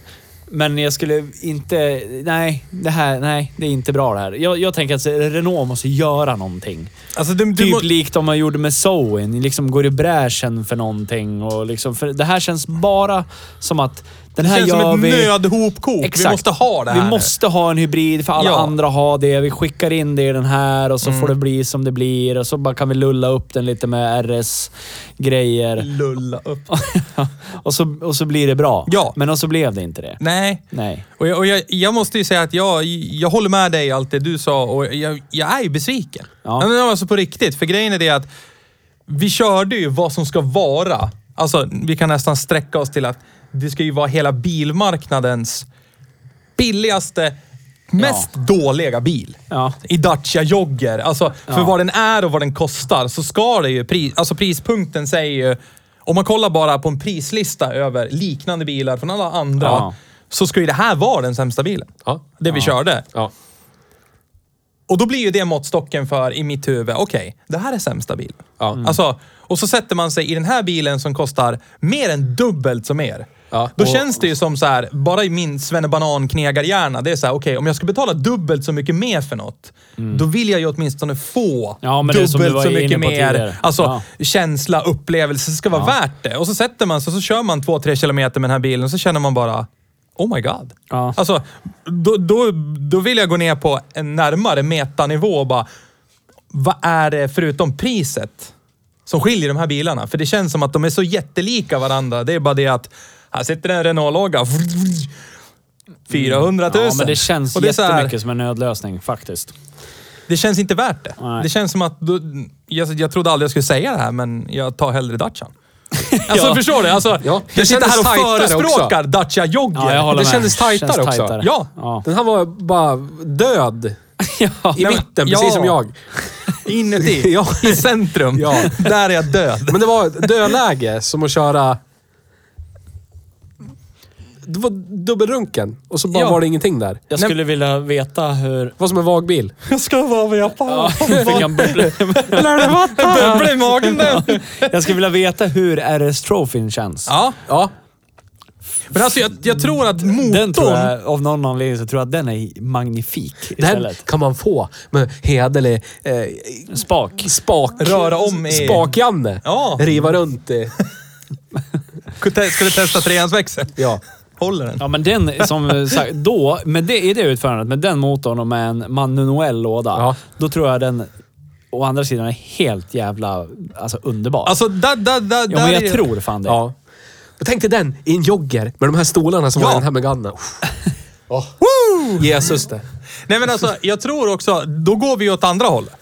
Men jag skulle inte... Nej, det här, nej, det är inte bra det här. Jag, jag tänker att Renault måste göra någonting. Alltså, du Typ må- likt de man gjorde med Zoen. Liksom går i bräschen för någonting. Och liksom, för det här känns bara som att den det här känns gör som ett vi... nödhopkok. Vi måste ha det här. Vi måste ha en hybrid för alla Ja. andra har det. Vi skickar in det i den här och så Mm. får det bli som det blir. Och så bara kan vi lulla upp den lite med RS-grejer. Lulla upp. och, så, och så blir det bra. Ja. Men och så blev det inte det. Nej. Nej. Och, jag, och jag, jag måste ju säga att jag, jag håller med dig i allt det du sa och jag, jag är ju besviken. Ja. Men alltså på riktigt. För grejen är det att vi körde ju vad som ska vara. Alltså, vi kan nästan sträcka oss till att det ska ju vara hela bilmarknadens billigaste, mest dåliga bil. Ja. I Dacia Jogger. Alltså, för Ja. vad den är och vad den kostar så ska det ju... Pris, alltså prispunkten säger ju... Om man kollar bara på en prislista över liknande bilar från alla andra, Ja. så ska ju det här vara den sämsta bilen. det. Ja. Vi körde. Ja. Och då blir ju det måttstocken för, i mitt huvud, okej, det här är sämsta bilen. Ja. Mm. Alltså, och så sätter man sig i den här bilen som kostar mer än dubbelt som er. Ja. Då Och- känns det ju som så här, bara i min svennebanan knegarhjärna, det är så här, okej, om jag ska betala dubbelt så mycket mer för något, då vill jag ju åtminstone få Ja, dubbelt så mycket mer. Alltså, Ja. känsla, upplevelse, det ska vara värt det. Och så sätter man sig och så kör man två, tre kilometer med den här bilen och så känner man bara, oh my god. Ja. Alltså, då, då, då vill jag gå ner på en närmare metanivå och bara, vad är det förutom priset som skiljer de här bilarna? För det känns som att de är så jättelika varandra. Det är bara det att här sitter en Renault-logga. 400 000. Ja, men det känns Och det är så här- jättemycket som en nödlösning faktiskt. Det känns inte värt det. Nej. Det känns som att... Då, jag, jag trodde aldrig jag skulle säga det här, men jag tar hellre Dacian. Alltså Ja. förstår du? Alltså, Ja, det jag sitter här och förespråkar Dacia Jogger. Ja, jag håller Det med. kändes tajtare Känns också. tajtare. Ja. ja. Den här var bara död. ja. I mitten, ja. precis som jag. Inuti. Ja. I centrum. Ja. Där är jag död. Men det var dödläge, som att köra... Det var dubbelrunken och så bara Ja. var det ingenting där. Jag skulle vilja veta hur... Var som en vagbil. Jag ska vara med Ja, fick han bubblor. Bubbla i magen där. Jag skulle vilja veta hur RS-trofin känns. Ja, Ja. men alltså jag, jag tror att motorn... Den tror jag, av någon anledning så tror jag att den är magnifik Den istället. kan man få med hederlig eh, Spak. spak... Röra om i- Spak-Janne. Ja. Riva runt i... Ska du testa treans växel? Ja. Håller den? Ja, men den som sagt, då, med det, i det utförandet, med den motorn och med en manuell låda, Ja. då tror jag den å andra sidan är helt jävla alltså, underbar. Alltså, där, där, där, ja, men jag är- tror fan det. ja. Jag tänkte den i en jogger med de här stolarna som Ja. var i den här Meganen. Oh. Jesus det. Nej men alltså, jag tror också, då går vi åt andra hållet.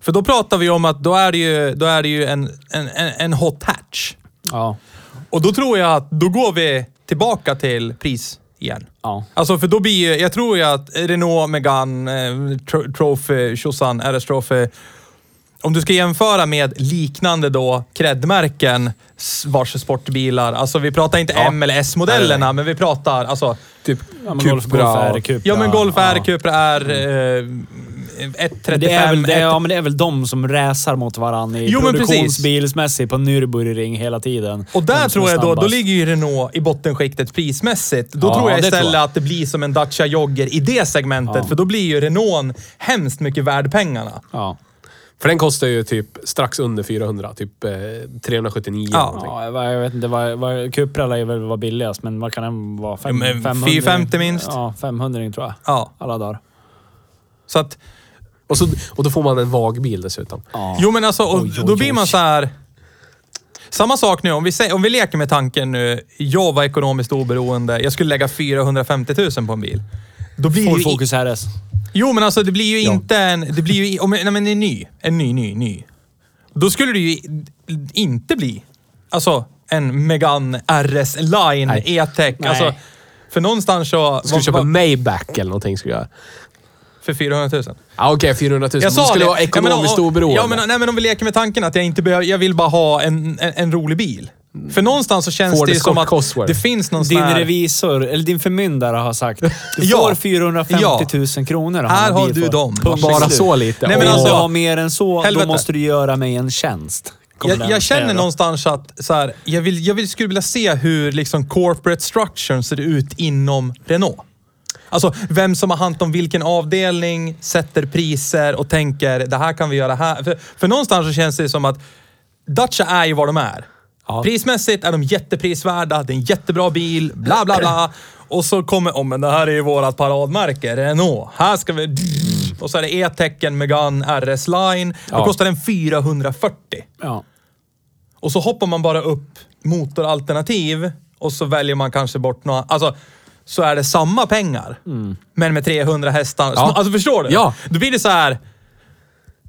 För då pratar vi om att då är det ju, då är det ju en, en, en, en hot hatch. Ja. Och då tror jag att då går vi tillbaka till pris igen. Ja. Alltså för då blir jag tror ju att Renault Megane, eh, Tro- Trophy, Tjosan, RS Trophy. Om du ska jämföra med liknande då cred-märken s- vars sportbilar. Alltså vi pratar inte Ja. M eller S-modellerna, men vi pratar alltså... Typ Ja, Golf, R, Cupra. Ja men Golf R. Cupra R, eh, Men 135, det är, väl, det, ett- ja, men det är väl de som räsar mot varandra i Jo, produktionsbilsmässigt på Nürburgring hela tiden. Och där tror jag då, då ligger ju Renault i bottenskiktet prismässigt. Då Ja, tror jag istället tror jag. att det blir som en Dacia Jogger i det segmentet. Ja. För då blir ju Renault hemskt mycket värd pengarna. Ja. För den kostar ju typ strax under 400. Typ eh, 379 Ja. Ja, jag vet- inte. Vad, vad, Cupra lär ju väl vara billigast, men vad kan den vara? Fem, Ja, men 500 450 minst. Ja, 500 tror jag. Ja. Alla dagar. Så att, Och, så, och då får man en vagbil dessutom. Ja. jo men alltså, och Oj, oj, då blir man så här. Samma sak nu, om vi, säger, om vi leker med tanken nu. Jag var ekonomiskt oberoende. Jag skulle lägga 450 000 på en bil. Då blir i- Focus RS. Jo, men alltså det blir ju Ja. inte en... Det blir ju... Om, nej, men en ny. En ny, ny, ny. Då skulle det ju inte bli... Alltså en Megane RS Line. E-Tech. Nej. Alltså, för någonstans så... Ska du köpa en Maybach eller någonting? Ska jag... För 400 000. Ja, okej. 400 000. Jag Du sa skulle det. vara ekonomiskt ja, men, oberoende. Ja, men, nej, men om vi leker med tanken att jag inte behöver... Jag vill bara ha en, en, en rolig bil. För någonstans så känns Ford det som att Cosworth. det finns någon sån Din här... revisor, eller din förmyndare har sagt du Ja. får 450 Ja. 000 kronor. Här har du för. dem. Punkt Bara så lite. Nej, men Om alltså- du har mer än så, Helvete. då måste du göra mig en tjänst. Jag, jag känner någonstans att så här, jag, vill, jag vill, skulle vilja se hur liksom corporate structure ser ut inom Renault. Alltså vem som har hand om vilken avdelning, sätter priser och tänker det här kan vi göra här. För, för någonstans så känns det som att Dacia är ju vad de är. Ja. Prismässigt är de jätteprisvärda, det är en jättebra bil, bla bla bla. Och så kommer, oh, men det här är ju vårat paradmärke, Renault. Här ska vi... Och så är det E-tecken Megane RS Line. Då Ja. kostar den 440. Ja. Och så hoppar man bara upp motoralternativ och så väljer man kanske bort några... Alltså, så är det samma pengar. Men med 300 hästar. Ja. Alltså förstår du? Ja. Då blir det så här.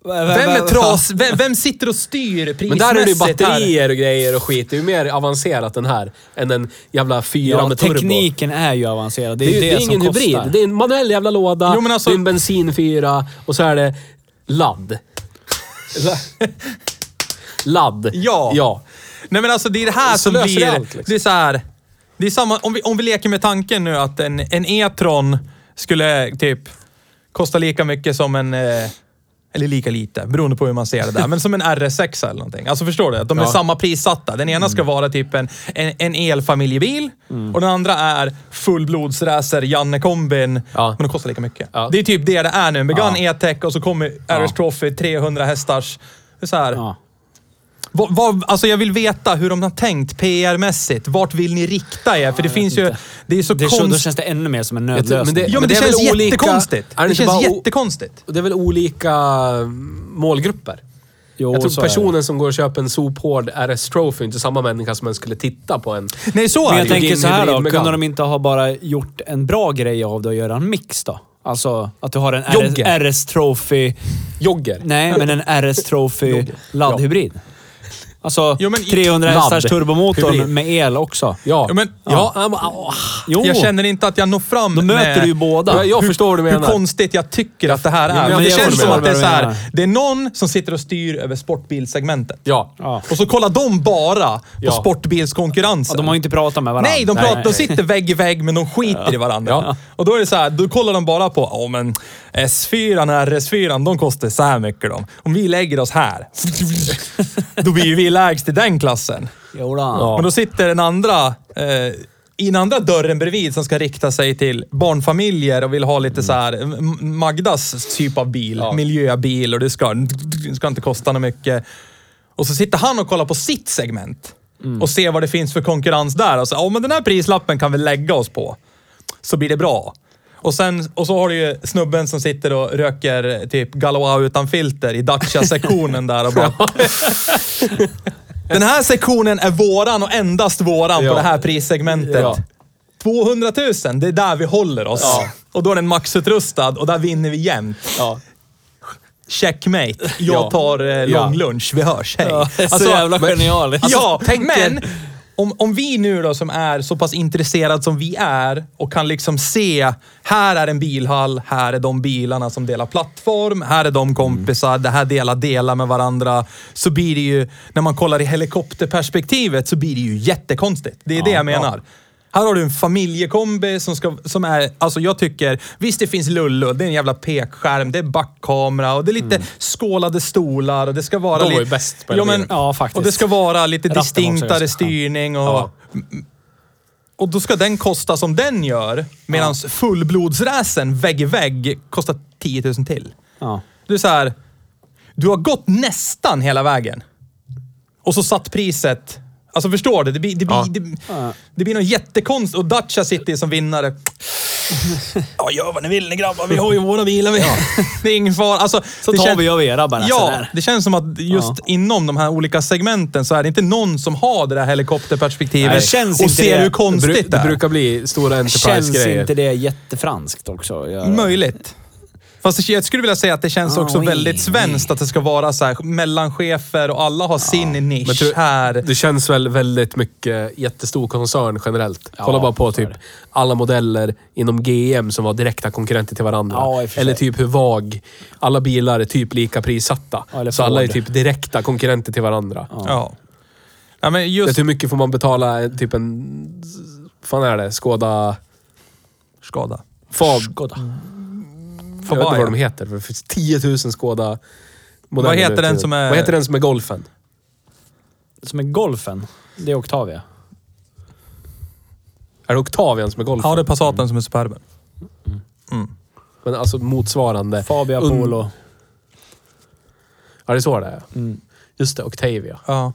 Vem är tras... Vem, vem sitter och styr prismässigt Men där är det ju batterier och grejer och skit. Det är ju mer avancerat den här än en jävla fyra Ja, med turbo. tekniken är ju avancerad. Det Det är, är, ju det är som ingen kostar. hybrid. Det är en manuell jävla låda, Jo, men alltså- det är en bensinfyra och så är det ladd. ladd. Ja. Ja. Nej men alltså det är det här Så som löser blir... det allt, liksom. Det är så här. Det är samma, om vi, om vi leker med tanken nu att en, en E-tron skulle typ kostar lika mycket som en... Eh, eller lika lite, beroende på hur man ser det där. Men som en RS6 eller någonting. Alltså förstår du? Att de är Ja. samma prissatta. Den ena ska vara typ en, en, en elfamiljebil och den andra är fullblodsracer Janne-kombin. Ja. Men de kostar lika mycket. Ja. Det är typ det det är nu. Megane. E-Tech och så kommer RS Trophy 300 hästars. Det är så här. Ja. Vad, vad, alltså jag vill veta hur de har tänkt PR-mässigt. Vart vill ni rikta er? För det finns ju... inte. Det är så Det, är så, då känns det ännu mer som en men nödlösning. det- Ja, men men det, det är känns olika- jättekonstigt. det Det känns jättekonstigt. Och det är väl olika målgrupper? jo, Jag tror det. personen som går och köper en sophård RS Trophy är inte samma människa som en skulle titta på en. Nej, så Men är jag det ju. tänker så här då, kunde de inte ha bara gjort en bra grej av det och göra en mix då? Alltså att du har en RS, Jogger. RS Trophy... Jogger. Nej, men en RS Trophy laddhybrid. Alltså Jo, men- 300 Ladd. hästars turbomotorn Hybrid. med el också. Ja. Ja, men- ja. ja. åh. Jo, Jag känner inte att jag når fram då möter med du ju båda. Jag, jag förstår vad du hur menar. konstigt jag tycker att det här är. men Men det känns som att det är så här. Det är någon som sitter och styr över sportbilsegmentet. Ja. Ja. Och så kollar de bara på Ja. sportbilskonkurrensen. Ja, de har ju inte pratat med varandra. Nej, de, pratar, de sitter vägg i vägg, men de skiter i varandra. Ja. Och då är det så här, då kollar de bara på, ja men S4 och RS4, de kostar så här mycket de. Om vi lägger oss här, då blir ju vi lägst i den klassen. Jo då. Ja. Men då sitter den andra, eh, i den andra dörren bredvid som ska rikta sig till barnfamiljer och vill ha lite så här Magdas typ av bil, Ja. miljöbil och det ska, det ska inte kosta något mycket. Och så sitter han och kollar på sitt segment och ser vad det finns för konkurrens där. Och så, ja men den här prislappen kan vi lägga oss på. Så blir det bra. Och, sen, och så har du ju snubben som sitter och röker typ Galois utan filter i Dacia-sektionen där och bara... Den här sektionen är våran och endast våran Ja. på det här prissegmentet. Ja. 200 000, det är där vi håller oss. Ja. Och då är den maxutrustad och där vinner vi jämt. Ja. Checkmate. Jag Ja. tar eh, Ja. lång lunch. Vi hörs. Hej. Ja, är så jävla genialiskt. ja, tänk men om, om vi nu då som är så pass intresserade som vi är och kan liksom se, här är en bilhall, här är de bilarna som delar plattform, här är de kompisar, det här delar delar med varandra. Så blir det ju, när man kollar i helikopterperspektivet så blir det ju jättekonstigt. Det är det jag menar. Här har du en familjekombi som, ska, som är, alltså jag tycker, visst det finns lullull, det är en jävla pekskärm, det är backkamera och det är lite skålade stolar och det ska vara De var ju bäst på ja, men. Ja, faktiskt. Och det ska vara lite Ratten distinktare styrning och... Ja. Och då ska den kosta som den gör, medan fullblodsräsen vägg i vägg kostar 10 000 till. Ja. Du är så här, du har gått nästan hela vägen. Och så satt priset... Alltså förstår du? Det blir, det blir, Ja. det, det blir något jättekonstigt. Och Dacia sitter som vinnare. Ja, gör vad ni vill ni grabbar. Vi har ju våra bilar. Vi. Det är ingen fara. Alltså, Så det tar kän- vi av era bara Ja, sådär. det känns som att just Ja. inom de här olika segmenten så är det inte någon som har det där helikopterperspektivet Nej, det känns och inte ser det. hur Det, konstigt bru- det, det är. brukar bli stora Känns Enterprise-grejer. inte det jättefranskt också? Möjligt. Fast jag skulle vilja säga att det känns också Oj, väldigt svenskt att det ska vara så här mellanchefer och alla har sin nisch Men tror- här. Det känns väl väldigt mycket jättestor koncern generellt. Ja, Kolla bara på typ alla modeller inom GM som var direkta konkurrenter till varandra. Ja, i och för eller typ hur VAG. Alla bilar är typ lika prissatta. Ja, eller så alla är Ford. typ direkta konkurrenter till varandra. Ja. ja men Vet just... du hur mycket får man betala typ en... fan är det? Skoda... Skada. Fab... Skoda. Jag vet inte vad de heter. för Det finns 10 000 Skoda Vad heter den som är- Vad heter den som är Golfen? Som är Golfen. Det är Octavia. Är det Octavian som är Golfen? Ja, det är Passaten som är Superben. Men alltså motsvarande. Fabia Un- Polo. Ja, det är så det är. Mm. Just det, Octavia. Ja.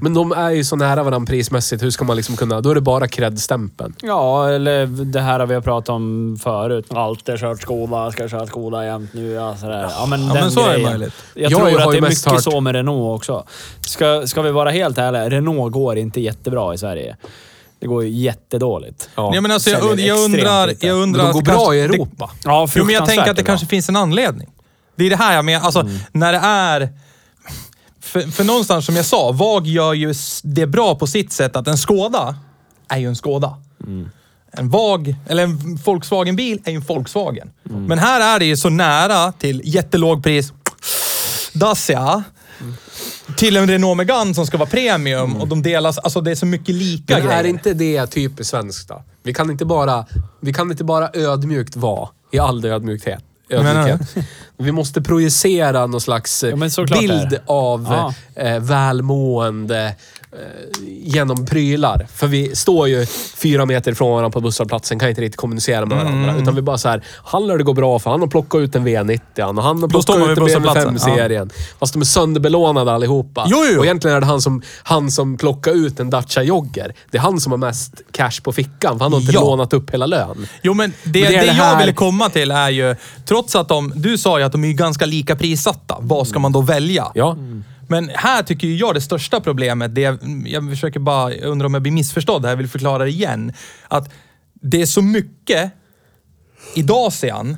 Men de är ju så nära varandra prismässigt. Hur ska man liksom kunna... Då är det bara cred-stämpeln. Ja, eller det här har vi pratat om förut. Alltid kört Skoda, ska köra Skoda jämt nu. Ja, sådär. ja men, Ja, men så är det grejen. möjligt. Jag, Jag tror har att det är mycket hört- så med Renault också. Ska, ska vi vara helt ärliga, Renault går inte jättebra i Sverige. Det går ju jättedåligt. Ja. Ja, men alltså, jag, jag undrar... lite. Jag Men undrar de går bra kanske- i det- Europa. Ja, Jo, men jag tänker att det fruktansvärt kanske bra. finns en anledning. Det är det här jag menar. Alltså, när det är... För, för någonstans, som jag sa, VAG gör ju det bra på sitt sätt att en Skoda är ju en Skoda. En VAG, eller en Volkswagen-bil är ju en Volkswagen. Men här är det ju så nära till jättelåg pris. Dacia. Till en Renault Megane som ska vara premium och de delas, alltså det är så mycket lika Men grejer. är inte det typiskt svenskt då? Vi kan inte bara, vi kan inte bara ödmjukt vara i all ödmjukhet. Ödmjukhet. Vi måste projicera någon slags Ja, bild av Ja. eh, välmående genom prylar. För vi står ju fyra meter ifrån varandra på busshållplatsen, kan inte riktigt kommunicera med varandra. Mm. Utan vi bara så här, han lär det gå bra för han har plockat ut en V90 och han har plockat ut en BMW busshållplatsen. 5-serien. Fast de är sönderbelånade allihopa. Jo, jo. Och egentligen är det han som, han som plockar ut en Dacia Jogger. Det är han som har mest cash på fickan, för han har inte Ja. lånat upp hela lön. Jo, men det, Men det det, det jag här- ville komma till är ju, trots att de, du sa ju att de är ganska lika prissatta. Vad ska man då välja? Ja. Men här tycker ju jag det största problemet, det jag, jag försöker bara, jag undrar om jag blir missförstådd här, jag vill förklara det igen. Att det är så mycket i Dacian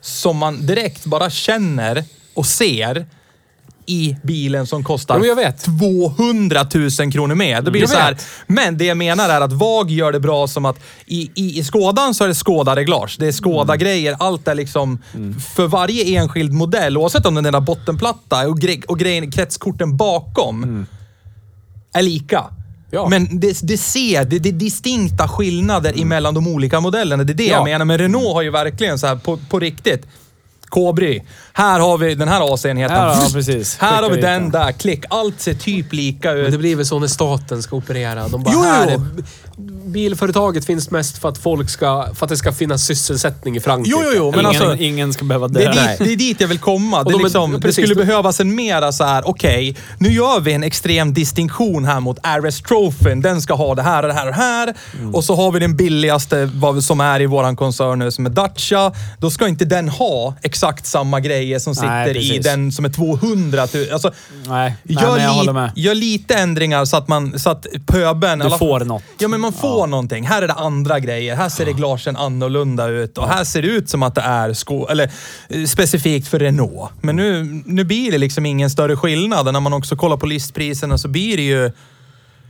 som man direkt bara känner och ser i bilen som kostar jag vet. 200 000 kronor mer. Blir det Jag så här. Men det jag menar är att VAG gör det bra som att i, i, i Skådan så är det Skåda-reglage. Det är Skåda-grejer. Allt är liksom för varje enskild modell, oavsett om den är där bottenplatta och, gre och grejen, kretskorten bakom är lika. Ja. Men det, det ser, det, det är distinkta skillnader emellan de olika modellerna. Det är det Ja. jag menar. Men Renault har ju verkligen så här på, på riktigt. Kobry. Här har vi den här AC-enheten. Här, ja, precis. Här har vi den där. Klick. Allt ser typ lika ut. Men det blir väl så när staten ska operera. De bara, Jo, här är, bilföretaget finns mest för att folk ska, för att det ska finnas sysselsättning i Frankrike. Jo, jo, jo. Men ingen, alltså, ingen ska behöva Det är, dö. dit, det är dit jag vill komma. Det, är liksom, det precis, skulle då- behövas en mera så här, okej, nu gör vi en extrem distinktion här mot RS Trophyn. Den ska ha det här och det här och det här. Mm. Och så har vi den billigaste vad som är i våran koncern nu som är Dacia. Då ska inte den ha exakt samma grejer som sitter Nej, i den som är 200 000. Alltså, Nej, nej gör, jag håller med. gör lite ändringar så att, man, så att pöben... Du får något. Ja, men man får någonting. Här är det andra grejer. Här ser reglagen annorlunda ut och här ser det ut som att det är sko eller, eh, specifikt för Renault. Men nu, nu blir det liksom ingen större skillnad. När man också kollar på listpriserna så blir det ju...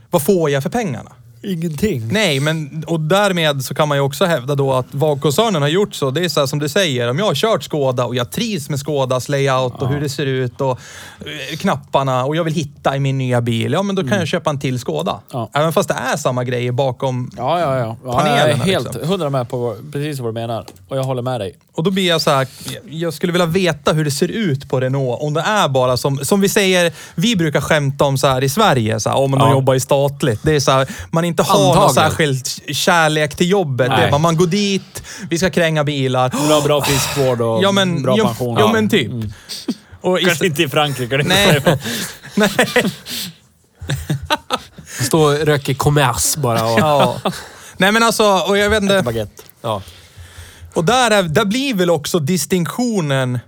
Vad får jag för pengarna? Ingenting. Nej, men och därmed så kan man ju också hävda då att vad koncernen har gjort så, det är så här som du säger, om jag har kört Skåda och jag trivs med Skådas layout och hur det ser ut och eh, knapparna och jag vill hitta i min nya bil, ja men då kan jag köpa en till Skåda. Ja. Även fast det är samma grejer bakom. Ja, ja, ja. ja jag är helt liksom. hundra med på precis vad du menar. Och jag håller med dig. Och då blir jag så här, jag skulle vilja veta hur det ser ut på Renault. Om det är bara som, som vi säger, vi brukar skämta om så här i Sverige, så här, om man Ja. jobbar i statligt. Det är så här, man inte har någon särskild kärlek till jobbet. Det är Nej. bara, man går dit, vi ska kränga bilar. Du vill ha bra friskvård och Ja men, bra ja, pension. ja, men typ. Och Kanske inte i Frankrike. det Nej. Nej. Stå och röka kommers bara. Och, Ja. Nej men alltså, och jag vet inte. ja. Och där, är, där blir väl också distinktionen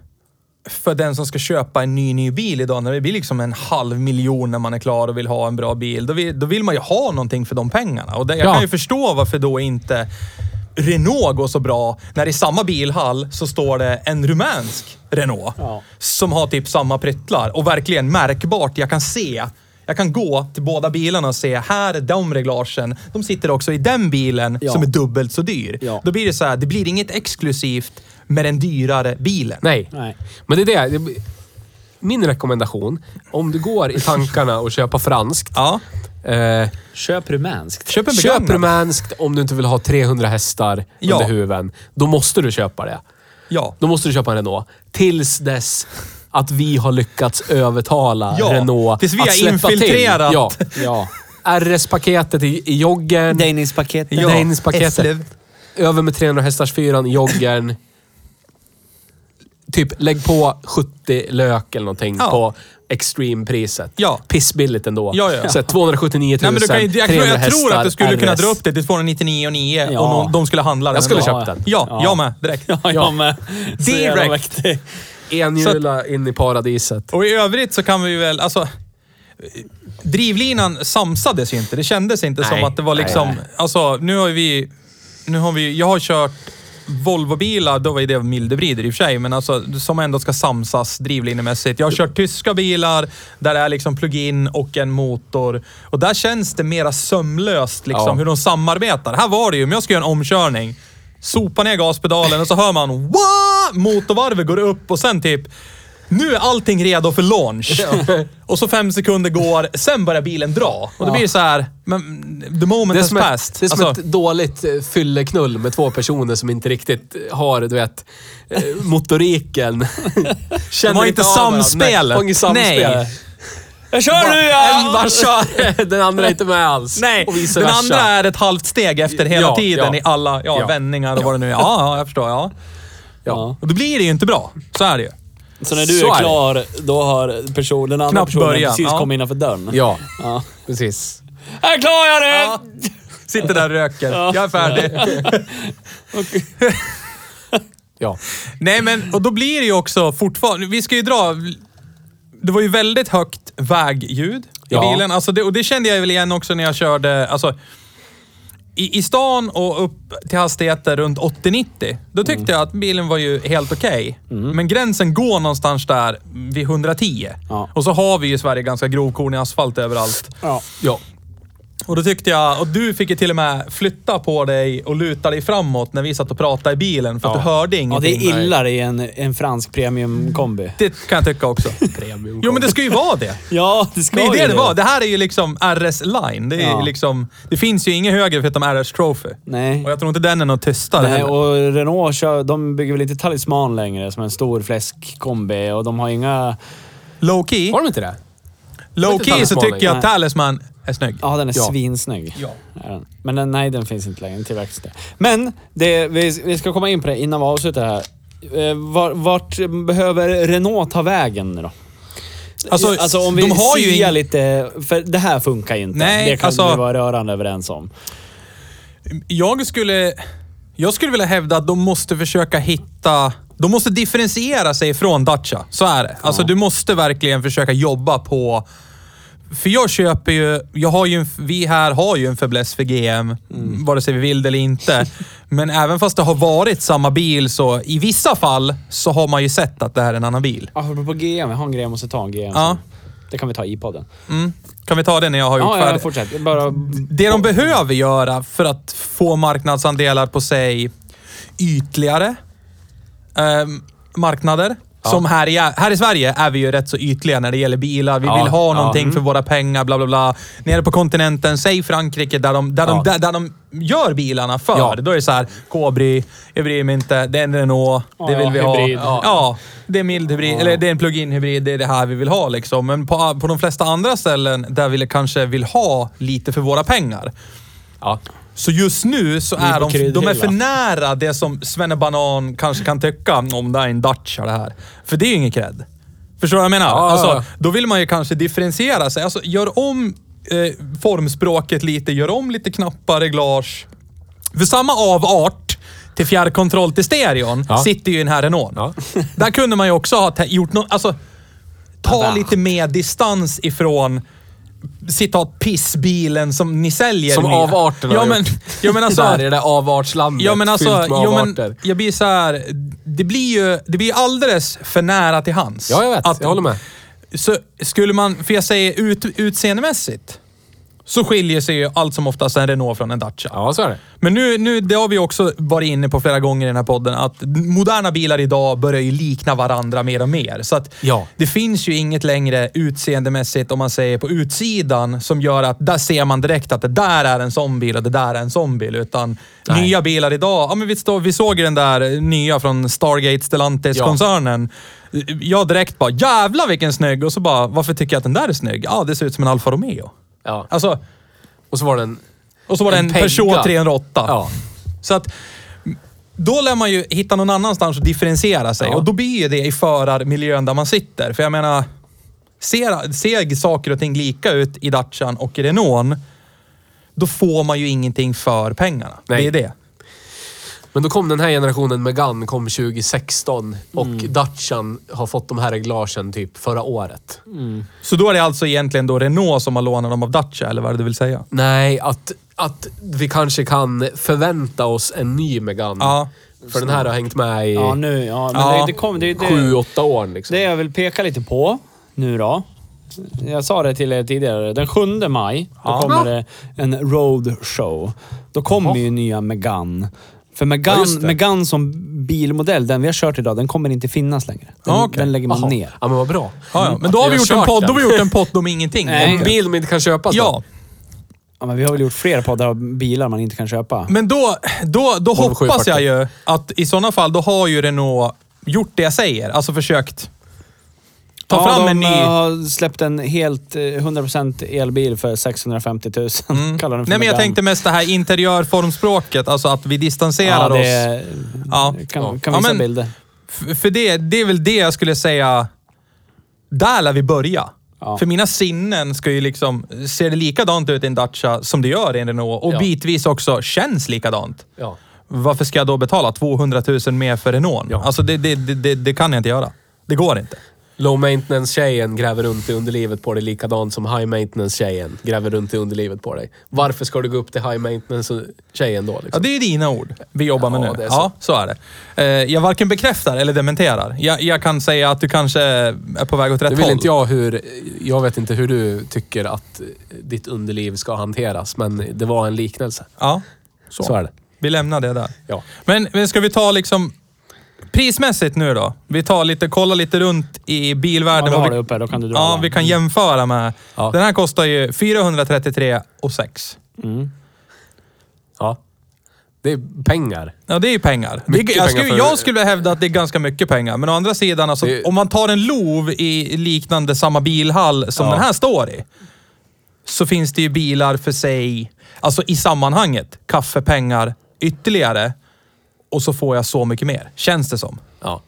för den som ska köpa en ny, ny bil idag, när det blir liksom en halv miljon när man är klar och vill ha en bra bil. Då vill, då vill man ju ha någonting för de pengarna. Och det, jag Ja. kan ju förstå varför då inte Renault går så bra när i samma bilhall så står det en rumänsk Renault Ja. som har typ samma pryttlar och verkligen märkbart. Jag kan se jag kan gå till båda bilarna och se, här är de reglagen. De sitter också i den bilen Ja. som är dubbelt så dyr. Ja. Då blir det så här, det blir inget exklusivt med den dyrare bilen. Nej. Nej. Men det är det. Min rekommendation, om du går i tankarna och köpa franskt. Ja. Eh, Köp rumänskt. Köp en köp rumänskt om du inte vill ha 300 hästar Ja. under huven. Då måste du köpa det. Ja. Då måste du köpa en Renault. Tills dess att vi har lyckats övertala Ja, Renault tills vi att släppa infiltrerat. Till. Ja. Ja. RS-paketet i, i joggern. Danish-paketet. Ja. Danish-paketet. Över med 300 hästars fyran i joggern. Typ, lägg på 70 lök eller någonting Ja. på extreme-priset. Ja. Pissbilligt ändå. Ja, ja. Så här, 279 000, Nej, men du kan, jag, 300 jag tror att du skulle hästar, kunna RS. dra upp det till 299 och 9 Ja. och någon, de skulle handla den. Jag skulle köpt den. Ja, Ja. jag med. Direkt. Ja, jag med. Direkt. Enhjula in i paradiset. Och i övrigt så kan vi väl, alltså... Drivlinan samsades ju inte. Det kändes inte som Nej, att det var nej, liksom... nej. Alltså, nu har vi... Nu har vi... Jag har kört Volvo-bilar, då var ju det mildebrider i och för sig, men alltså som ändå ska samsas drivlinemässigt. Jag har kört tyska bilar där det är liksom plug-in och en motor. Och där känns det mera sömlöst liksom, Ja. hur de samarbetar. Här var det ju, om jag ska göra en omkörning, sopa ner gaspedalen och så hör man Wah! Motorvarvet går upp och sen typ nu är allting redo för launch. och så fem sekunder går, sen börjar bilen dra. Och det blir så här, men the moment Det has ett, passed. det är som Alltså, ett dåligt eh, fylleknull med två personer som inte riktigt har, du vet, eh, motoriken. Känner De har inte av varandra. samspelet. Nej, har inget samspel. Nej. Jag kör nu En ja! bara kör, den andra är inte med alls. Nej, och vice den versa. andra är ett halvt steg efter hela Ja, tiden ja. i alla ja, Ja. vändningar och vad det nu är. Ja, ja, jag förstår. Ja. Ja. Och då blir det ju inte bra. Så är det ju. Så när du Så är är klar, då har person, den andra personen börja, precis ja. kommit innanför dörren? Ja, Ja. precis. Här klarar jag det! Ja. Sitter där och röker. Jag är färdig. Ja. Nej, men och då blir det ju också fortfarande... Vi ska ju dra... Det var ju väldigt högt vägljud i Ja. bilen. Alltså det, och det kände jag väl igen också när jag körde... Alltså, i, I stan och upp till hastigheter runt 80-90, då tyckte jag att bilen var ju helt okej. Men gränsen går någonstans där vid 110. Ja. Och så har vi ju i Sverige ganska grovkornig asfalt överallt. Ja. Ja. Och då tyckte jag, och du fick ju till och med flytta på dig och luta dig framåt när vi satt och pratade i bilen för att Ja. du hörde ja, ingenting. det är illa i en, en fransk premiumkombi. Det kan jag tycka också. Premium. Jo, men det ska ju vara det. Ja, det ska Det är ju det det var. Det här är ju liksom RS Line. Det, är Ja. liksom, det finns ju inget högre förutom RS Trophy. Nej. Och jag tror inte den är något tystare Nej, heller. och Renault kör, de bygger väl inte Talisman längre som en stor fläskkombi och de har inga... Low key, Har de inte det? Low key så tycker jag att Talisman är snygg. Ja, den är Ja. svinsnygg. Ja. Men den, nej, den finns inte längre. Den tillverkas inte. Men, det, vi, vi ska komma in på det innan vi avslutar här. Eh, var, vart behöver Renault ta vägen nu då? Alltså, om vi de har ju ing- lite... För det här funkar ju inte. Nej, det kan alltså- vi vara rörande överens om. Jag skulle, jag skulle vilja hävda att de måste försöka hitta... De måste differentiera sig från Dacia. Så är det. Alltså du måste verkligen försöka jobba på... För jag köper ju... Jag har ju en, vi här har ju en fäbless för GM, vare sig vi vill det eller inte. Men även fast det har varit samma bil så i vissa fall så har man ju sett att det här är en annan bil. Apropå GM, jag har en grej jag måste ta en GM. Ja. Det kan vi ta i podden. Mm. Kan vi ta det när jag har gjort Ja, ja, färdigt? fortsätt. Bara... Det de behöver göra för att få marknadsandelar på sig ytligare eh, marknader. Som här i, här i Sverige är vi ju rätt så ytliga när det gäller bilar. Vi Ja, vill ha ja, någonting mm. för våra pengar, bla bla bla. Nere på kontinenten, säg Frankrike, där de, där Ja. de, där, där de gör bilarna för. Ja. Då är det så här, Cobri, jag bryr mig inte, det är en Renault, det Ja, vill vi hybrid. ha. Ja. det är mild hybrid, Ja. eller det är en plug-in hybrid, det är det här vi vill ha liksom. Men på, på de flesta andra ställen där vi kanske vill ha lite för våra pengar. Ja. Så just nu så är de, de är för nära det som Banan kanske kan tycka om det är en Dacia det här. För det är ju ingen cred. Förstår du vad jag menar? Ja, alltså. Då vill man ju kanske differentiera sig. Alltså, gör om eh, formspråket lite, gör om lite knappar, reglage. För samma avart till fjärrkontroll till stereon Ja. sitter ju i den här Renault. Ja. Där kunde man ju också ha gjort något, alltså ta lite mer distans ifrån citat pissbilen som ni säljer. Som nya. avarterna Ja men, ja, men alltså, Där är det avartslandet Ja men alltså, fyllt med jo, men, avarter. jag blir så här. Det blir ju det blir alldeles för nära till hands. Ja, jag vet. Att- jag håller med. Så skulle man, för jag säger ut, utseendemässigt, så skiljer sig ju allt som oftast en Renault från en Dacia. Ja, så är det. Men nu, nu, det har vi också varit inne på flera gånger i den här podden, att moderna bilar idag börjar ju likna varandra mer och mer. Så att Ja. det finns ju inget längre utseendemässigt, om man säger på utsidan, som gör att där ser man direkt att det där är en sån bil och det där är en sån bil. Utan Nej. nya bilar idag, ja men vi, stå, vi såg ju den där nya från Stargate Stellantis-koncernen. Jag direkt bara, jävlar vilken snygg! Och så bara, varför tycker jag att den där är snygg? Ja, det ser ut som en Alfa Romeo. Ja. Alltså, Och så var det en... och så var det En en. Peugeot 308. Ja. Så att då lär man ju hitta någon annanstans att differentiera sig Ja. och då blir ju det i förarmiljön där man sitter. För jag menar, ser, ser saker och ting lika ut i Dacian och i Renault, då får man ju ingenting för pengarna. Nej. Det är det. Men då kom den här generationen Megane kom 2016 och Mm. Dacian har fått de här reglagen typ förra året. Så då är det alltså egentligen då Renault som har lånat dem av Dacia, eller vad är det du vill säga? Nej, att, att vi kanske kan förvänta oss en ny Megane. Ja. För den här har hängt med i Ja, nu. Ja, men Ja. Det, det, kom, det, det, sju, åtta år. Liksom. Det jag vill peka lite på nu då. Jag sa det till er tidigare. Den 7 maj, då Ja. kommer det en road show. Då kommer ju nya Megane. För Ja, Megane, det. Megane som bilmodell, den vi har kört idag, den kommer inte finnas längre. Den, Ja, okej. den lägger man Jaha. ner. Ja, men vad bra. Ja, ja. Men då har, vi gjort en podd, då har vi gjort en podd om ingenting. Nej. En bil som inte kan köpas Ja? Ja, men vi har väl gjort fler poddar av bilar man inte kan köpa. men då, då, då hoppas 740. jag ju att i sådana fall, då har ju Renault gjort det jag säger. Alltså försökt ta ja, fram de en ny... eh, har släppt en helt eh, 100% elbil för 650 000. Kallar den för Nej, men jag tänkte mest det här interiörformspråket, alltså att vi distanserar ja, oss. det Ja. kan, Ja. kan Ja, visa men- bilder. För det, det är väl det jag skulle säga, där lär vi börja. Ja. För mina sinnen ska ju liksom, ser det likadant ut i en Dacia som det gör i en Renault och Ja. bitvis också känns likadant. Ja. Varför ska jag då betala 200 000 mer för Renault? Ja. Alltså det, det, det, det, det kan jag inte göra. Det går inte. Low maintenance-tjejen gräver runt i underlivet på dig likadant som high maintenance-tjejen gräver runt i underlivet på dig. Varför ska du gå upp till high maintenance-tjejen då? Ja, Liksom? det är ju dina ord vi jobbar med Ja, nu. det är så. Ja, så är det. Eh, Jag varken bekräftar eller dementerar. Jag, jag kan säga att du kanske är på väg åt rätt Nu vill håll. inte jag hur... Jag vet inte hur du tycker att ditt underliv ska hanteras, men det var en liknelse. Ja, Så, så. är det. Vi lämnar det där. Ja. Men, men ska vi ta liksom prismässigt nu då? Vi tar lite, kollar lite runt i Ja, bilvärlden. du vad har vi, det uppe, då kan du dra. ja, va? vi kan jämföra med. Ja. Den här kostar ju 433 och 6. Mm. Ja. Det är pengar. Ja, det är ju pengar. Det, Mycket jag, pengar skulle, för- jag skulle hävda att det är ganska mycket pengar. Men å andra sidan, alltså, Det- om man tar en LOV i liknande samma bilhall som Ja. den här står i. Så finns det ju bilar för sig, alltså i sammanhanget, kaffepengar ytterligare. Och så får jag så mycket mer, känns det som. Ja.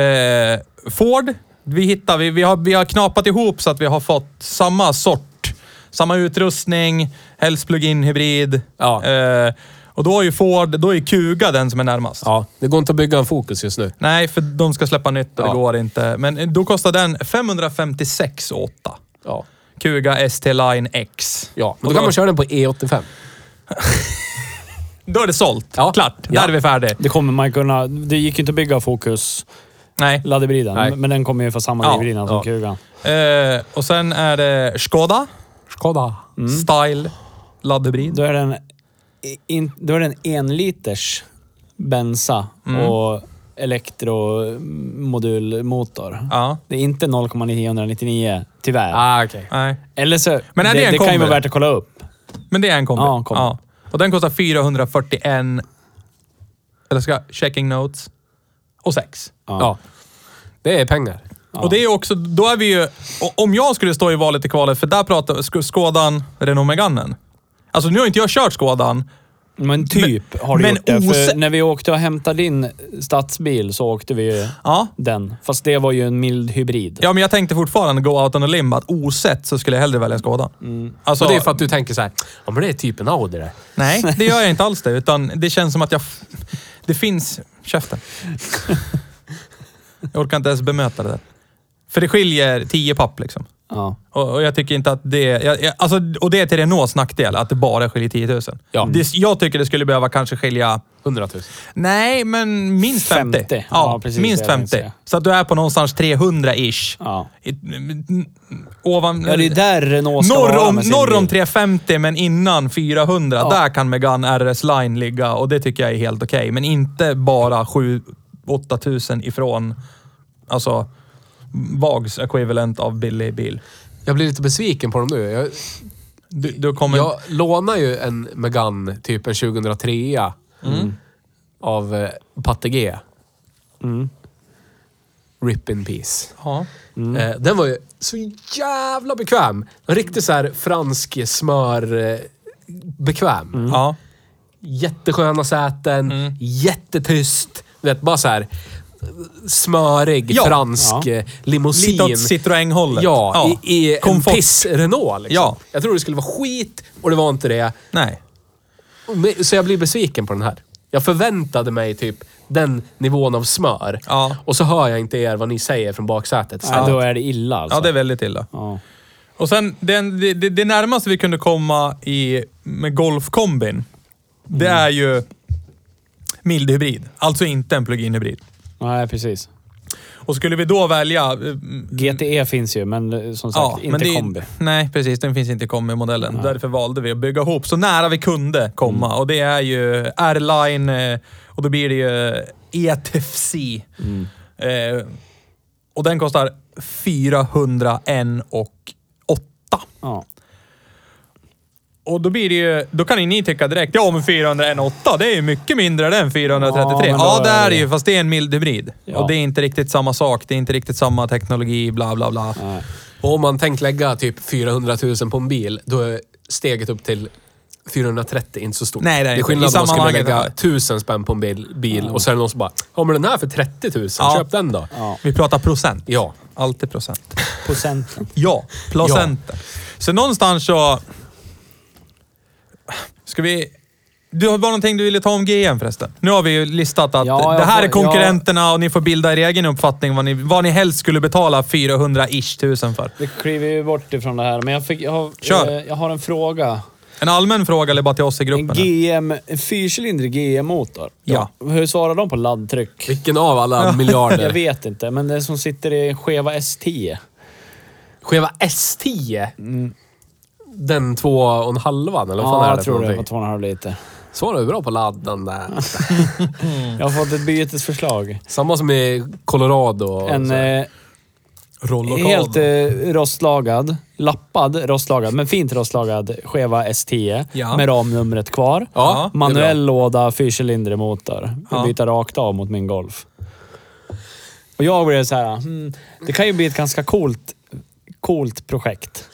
Eh, Ford, vi hittar, vi, vi, har, vi har knapat ihop så att vi har fått samma sort. Samma utrustning, helst plug-in hybrid. Ja. Eh, och då är ju Ford, då är Kuga den som är närmast. ja. Det går inte att bygga en Focus just nu. Nej, för de ska släppa nytt och Ja. det går inte. Men då kostar den 556 8. Ja. Kuga ST Line X. Ja, men Och då kan man köra den på E E85. Då är det sålt. Ja. Klart. Ja. Där är vi färdiga. Det kommer man kunna... Det gick inte att bygga Focus Nej. laddhybriden, Nej. men den kommer ju få samma Ja, drivlina som ja. Kugan. Eh, och sen är det Skoda Skoda. Style laddhybrid. Då är den, in, då är den en liters bensa Mm. och elektromodulmotor. Ja. Det är inte 0,999 tyvärr. Ah, okej. Nej. Eller så... Men är det en det kan ju vara värt att kolla upp. Men det är en kombi. Ja, en kombi. Och den kostar 441... Eller ska checking notes. Och 6. Ja. Det är pengar. Och det är också, då är vi ju... Om jag skulle stå i valet i kvalet, för där pratar Sk- Skådan, Renault Meganen. Alltså nu har inte jag kört Skådan. Men typ har du men gjort det. För när vi åkte och hämtade din stadsbil så åkte vi ju Ja. den. Fast det var ju en mild hybrid. Ja, men jag tänkte fortfarande gå out on a limb att osett så skulle jag hellre välja Skådan. Alltså, Och det är för att du tänker så här, ja men det är typ en Audi det. Nej, det gör jag inte alls det. Utan det känns som att jag... Det finns... Käften. Jag orkar inte ens bemöta det där. För det skiljer 10 papp liksom. Ja. Och, och jag tycker inte att det... Jag, jag, alltså, och det är till Renaults nackdel, att det bara skiljer 10 000. Ja. Det, jag tycker det skulle behöva kanske skilja... 100 000. Nej, men minst 50. 50. Ja, Ja, precis minst det jag tänkte 50. säga. Så att du är på någonstans 300-ish. Ja. I- Ovan... ja, det är där Renault ska Norr vara om, sin norr om bil. 350 men innan 400, Ja. där kan Megane RS Line ligga och det tycker jag är helt okej. Men inte bara 7-8 tusen ifrån, alltså, Vags equivalent av billig bil. Jag blir lite besviken på dem nu. Jag, Du, du kommer... jag lånar ju en Megane, typ en 2003 av eh, Patte G. Rip in peace. Ja. Eh, den var ju så jävla bekväm. En riktig så här fransk smör... Eh, bekväm. Ja. Jättesköna säten, jättetyst. Du vet, bara så här smörig Ja. fransk Ja. eh, limousin. Lite åt Citroën-hållet. Ja, i, i en Komfort. piss-Renault. Liksom. Ja. Jag trodde det skulle vara skit och det var inte det. Nej. Men- Så jag blir besviken på den här. Jag förväntade mig typ den nivån av smör. Ja. Och så hör jag inte er vad ni säger från baksätet. Så Nej, då är det illa alltså. Ja, det är väldigt illa. Ja. Och sen, den, det, det, det närmaste vi kunde komma i, med Golf-kombin, det är ju mild hybrid. Alltså inte en plug-in hybrid. Nej, precis. Och skulle vi då välja... eh, GTE finns ju, men eh, som sagt, inte det är- kombi. Nej, precis. Den finns inte i kombimodellen. Därför valde vi att bygga ihop så nära vi kunde komma. Mm. Och det är ju R-Line eh, och då blir det ju ETFC. Mm. Eh, och den kostar 401 och 8. Ja. Och då blir det ju, då kan ju ni tycka direkt, ja men 408, det är ju mycket mindre än 433. Ja, Ja, det är det ju, fast det är en mild hybrid. Ja. Och det är inte riktigt samma sak, det är inte riktigt samma teknologi, bla bla bla. Nej. Och om man tänkt lägga typ 400 000 på en bil, då är steget upp till 430 inte så stort. Nej, det är det är skillnad om man skulle lägga är det. 1000 spänn på en bil, bil och så är det någon som bara “Ja men den här för 30 000, Ja. köp den då”. Ja. Vi pratar procent. Ja. Alltid procent. Procenten. Ja, procenten. Så någonstans så... Ska vi... Du har bara någonting du ville ta om GM förresten? Nu har vi ju listat att Ja, jag det här får- är konkurrenterna och ni får bilda er egen uppfattning vad ni, vad ni helst skulle betala 400-ish tusen för. Vi kliver ju bort ifrån det här, men jag, fick, jag, har, Kör. eh, jag har en fråga. En allmän fråga eller bara till oss i En gruppen? här? GM, en fyrcylindrig GM-motor. Ja. Hur svarar de på laddtryck? Vilken av alla Jag miljarder? vet inte, men det som sitter i en skeva S10. Skeva S10? Den två och en halvan eller vad fan Ja, är jag det för tror det var någonting? 2,5 liter. Svarar du bra på ladden där. Jag har fått ett bytesförslag. Samma som i Colorado. och En så. eh, helt eh, rostlagad, lappad rostlagad, men fint rostlagad skeva S10 Ja. med ramnumret kvar. Ja, det är Manuell låda, fyrcylindrig motor. Ja. Ja. Byta rakt av mot min Golf. Och jag blev så här, hmm, det kan ju bli ett ganska coolt, coolt projekt.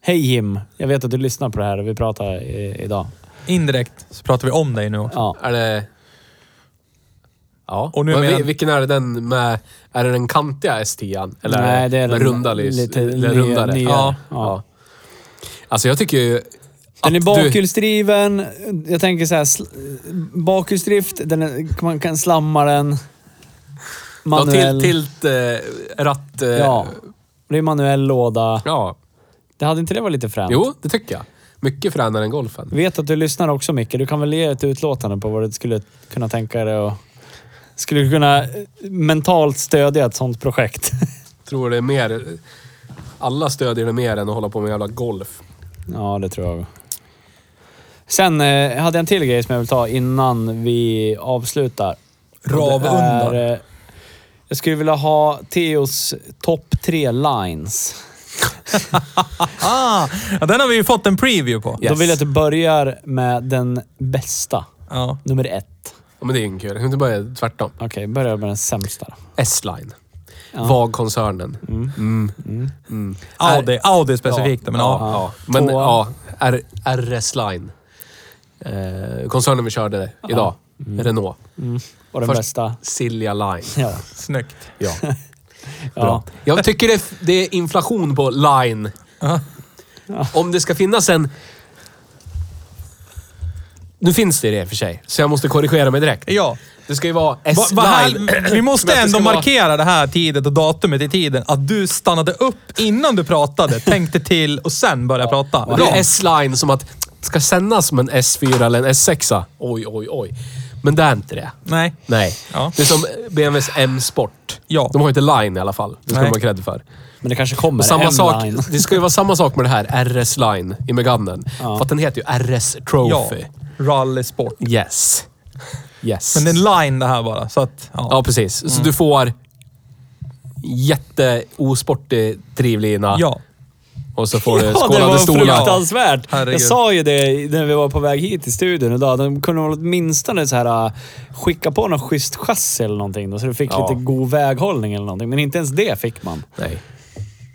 Hej Jim, jag vet att du lyssnar på det här och vi pratar i, idag. Indirekt så pratar vi om dig nu också. Ja. Är det... Ja. Och nu Men menar- vi- Vilken är det den med... Är det den kantiga S10? Eller Nej, det är med den runda lys? lite eller nya- rundare? nyare. Ja. Ja. ja. Alltså jag tycker ju... Den är att du- bakhjulsdriven. Jag tänker så här, sl- bakhjulsdrift, den är, man kan slamma den. Ja, Manuell. till, tilt, eh, ratt... Eh, Ja. Det är manuell låda. ja. Det hade inte det varit lite fränt? Jo, det tycker jag. Mycket fränare än golfen. Vet att du lyssnar också Micke. Du kan väl ge ett utlåtande på vad du skulle kunna tänka dig och... Skulle du kunna eh, mentalt stödja ett sånt projekt? Tror det är mer... Alla stödjer det mer än att hålla på med jävla golf. ja, det tror jag. Sen eh, hade jag en till grej som jag vill ta innan vi avslutar. Ravundar. eh, Jag skulle vilja ha Theos topp tre lines. Ah, ja, den har vi ju fått en preview på. Då vill jag att du börjar med den bästa. Ja. Nummer ett. Ja, men det är ju kul. Jag kan inte börja tvärtom. Okej, börja med den sämsta. då. S-line. VAG-koncernen. Mm. Audi, Audi specifikt. men ja. ja. Men ja, R- RS-line. Eh, koncernen vi körde idag. Renault. Och den Först- bästa. Silja Line. Ja. Snyggt. Ja. ja. Jag tycker det, det är inflation på line. Om det ska finnas en... Nu finns det det i och för sig, så jag måste korrigera mig direkt. Ja. Det ska ju vara Va, va här, vi måste Men att det ändå ska vara- markera det här tidet och datumet i tiden. Att du stannade upp innan du pratade, tänkte till och sen började prata. Det är S-line som att ska sändas som en S4 eller en S6. Oj, oj, oj. Men det är inte det. Nej. Nej. Ja. Det är som BMWs M-sport. Ja. De har inte line i alla fall. Det ska Nej. de ha cred för. Men det kanske kommer Och samma en sak, line. det ska ju vara samma sak med det här RS-line i Meganen. För att den heter ju RS Ja. Trophy. Rally Sport. Yes. Yes. Men det är en line det här bara. Så att, ja. Ja, precis. Så du får jätteosportig drivlina ja. Och så får du Ja, det skålade var stolar. fruktansvärt. Herregud. Jag sa ju det när vi var på väg hit till studion idag. De kunde väl åtminstone så här, äh, skicka på något schysst chassi eller någonting. Då, så du fick Ja. lite god väghållning eller någonting. Men inte ens det fick man. Nej.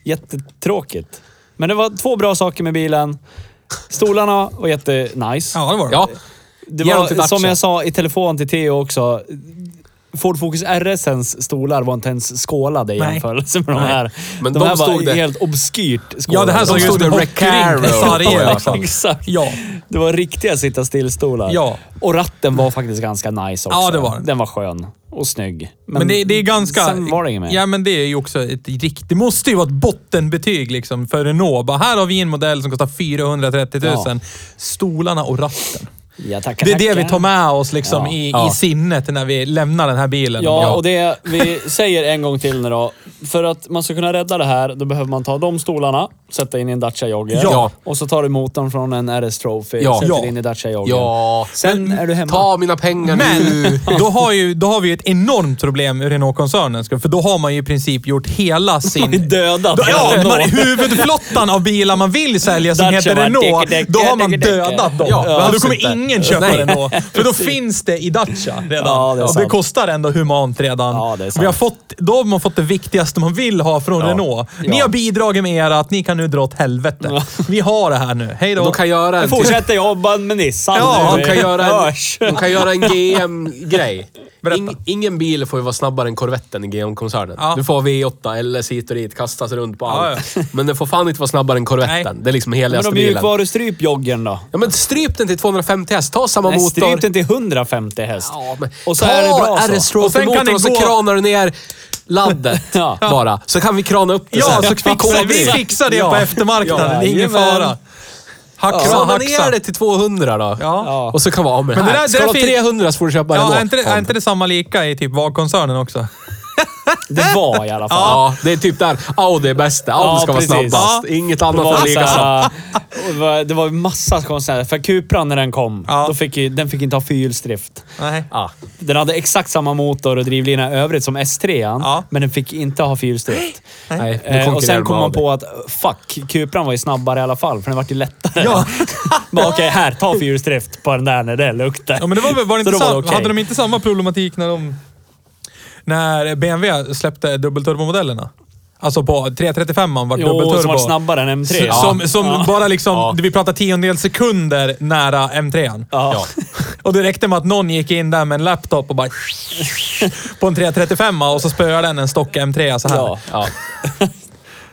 Jättetråkigt. Men det var två bra saker med bilen. Stolarna var jättenice. ja, det var det. Ja, Det var, som jag sa i telefon till Theo också. Ford Focus RSens stolar var inte ens skålade i Nej. jämförelse med de här. Men de, de här var det- helt obskyrt skålade. Ja, det här såg ut stod som Recaro. Exakt. Ja. Det var riktiga sitta still-stolar. Ja. Och ratten var faktiskt ganska nice också. Ja, det var den. Var skön och snygg. Men, det, det är ganska... Sen var det inget mer. Ja, men det är ju också ett riktigt... Det måste ju vara ett bottenbetyg liksom för Renault. Bara, här har vi en modell som kostar 430 000. Ja. Stolarna och ratten. Ja, tackar, Det är det tackar. vi tar med oss liksom Ja. i, Ja. i sinnet när vi lämnar den här bilen. Ja, och det vi säger en gång till nu då. För att man ska kunna rädda det här, då behöver man ta de stolarna, sätta in i en Dacia Jogger. Ja. Och så tar du motorn från en RS Trophy, Ja. sätter Ja. in i Dacia Jogger. Ja. Sen är du hemma. Ta mina pengar nu. Men då har, ju, då har vi ju ett enormt problem ur Renault-koncernen. För då har man ju i princip gjort hela sin... Dödat Ja, man, huvudflottan av bilar man vill sälja som Dacia heter Renault, då har man dödat dem. Ja, Ja, då kommer inte. Ingen köpa Nej. Renault. För då finns det i Dacia redan. Ja, det och det kostar ändå humant redan. Ja, vi har fått, då har man fått det viktigaste man vill ha från Renault. Ni Ja. har bidragit med att ni kan nu dra åt helvete. Vi har det här nu. Hej då. De kan göra en... Fortsätter jobba med Nissan Ja, nu. De kan göra en, de kan göra en GM-grej. Ing, ingen bil får ju vara snabbare än Corvetten i GM-koncernen. Ja. Du får V8, LS hit och dit, kastas runt på Ja, allt. Men den får fan inte vara snabbare än Corvetten. Nej. Det är liksom Men heligaste bilen. mjukvarustryp joggen då? Ja men stryp den till 250 häst. Ta samma Nej, motor. stryp den till 150 häst. Ja, men Och så ta är det bra så. RS Och och, så gå- kranar du ner laddet Ja. bara. Så kan vi krana upp det Ja, sen. så fixar, vi fixar det Ja. på eftermarknaden. Ja, det är ingen fara. Haxa, Krana haxa. ner det till 200 då. Ja. Och så kan av med det Men det här. där- Ska det du ha där fin- 300 så får du köpa Ja, Renault. är inte, det, är inte det samma lika i typ VAG-koncernen också? Det var i alla fall. Ja, det är typ där Audi är bäst. Audi Ja, ska vara precis. snabbast. Inget annat var, lika snabbt. det var- massa konstiga... För Cupran när den kom, Ja. då fick ju, den fick inte ha fyrhjulsdrift. Nej. Ja. Den hade exakt samma motor och drivlina i övrigt som S3, Ja. men den fick inte ha fyrhjulsdrift. Nej, Eh, och sen kom man på att fuck, Cupran var ju snabbare i alla fall, för den vart ju lättare. Ja. Men Okej, här, ta fyrhjulsdrift på den där när det luktar. Ja, men det var, väl- var det Så inte var det okej. Hade de inte samma problematik när de... När BMW släppte dubbelturbomodellerna? Alltså på 335 man var Jo, som dubbelturbo. var snabbare än M3. Som, som Ja. bara liksom, Ja. vi pratar tiondels sekunder nära M3. Ja. Och det räckte med att någon gick in där med en laptop och bara... på en 335 och så spöade den en stock M3 så här. Ja.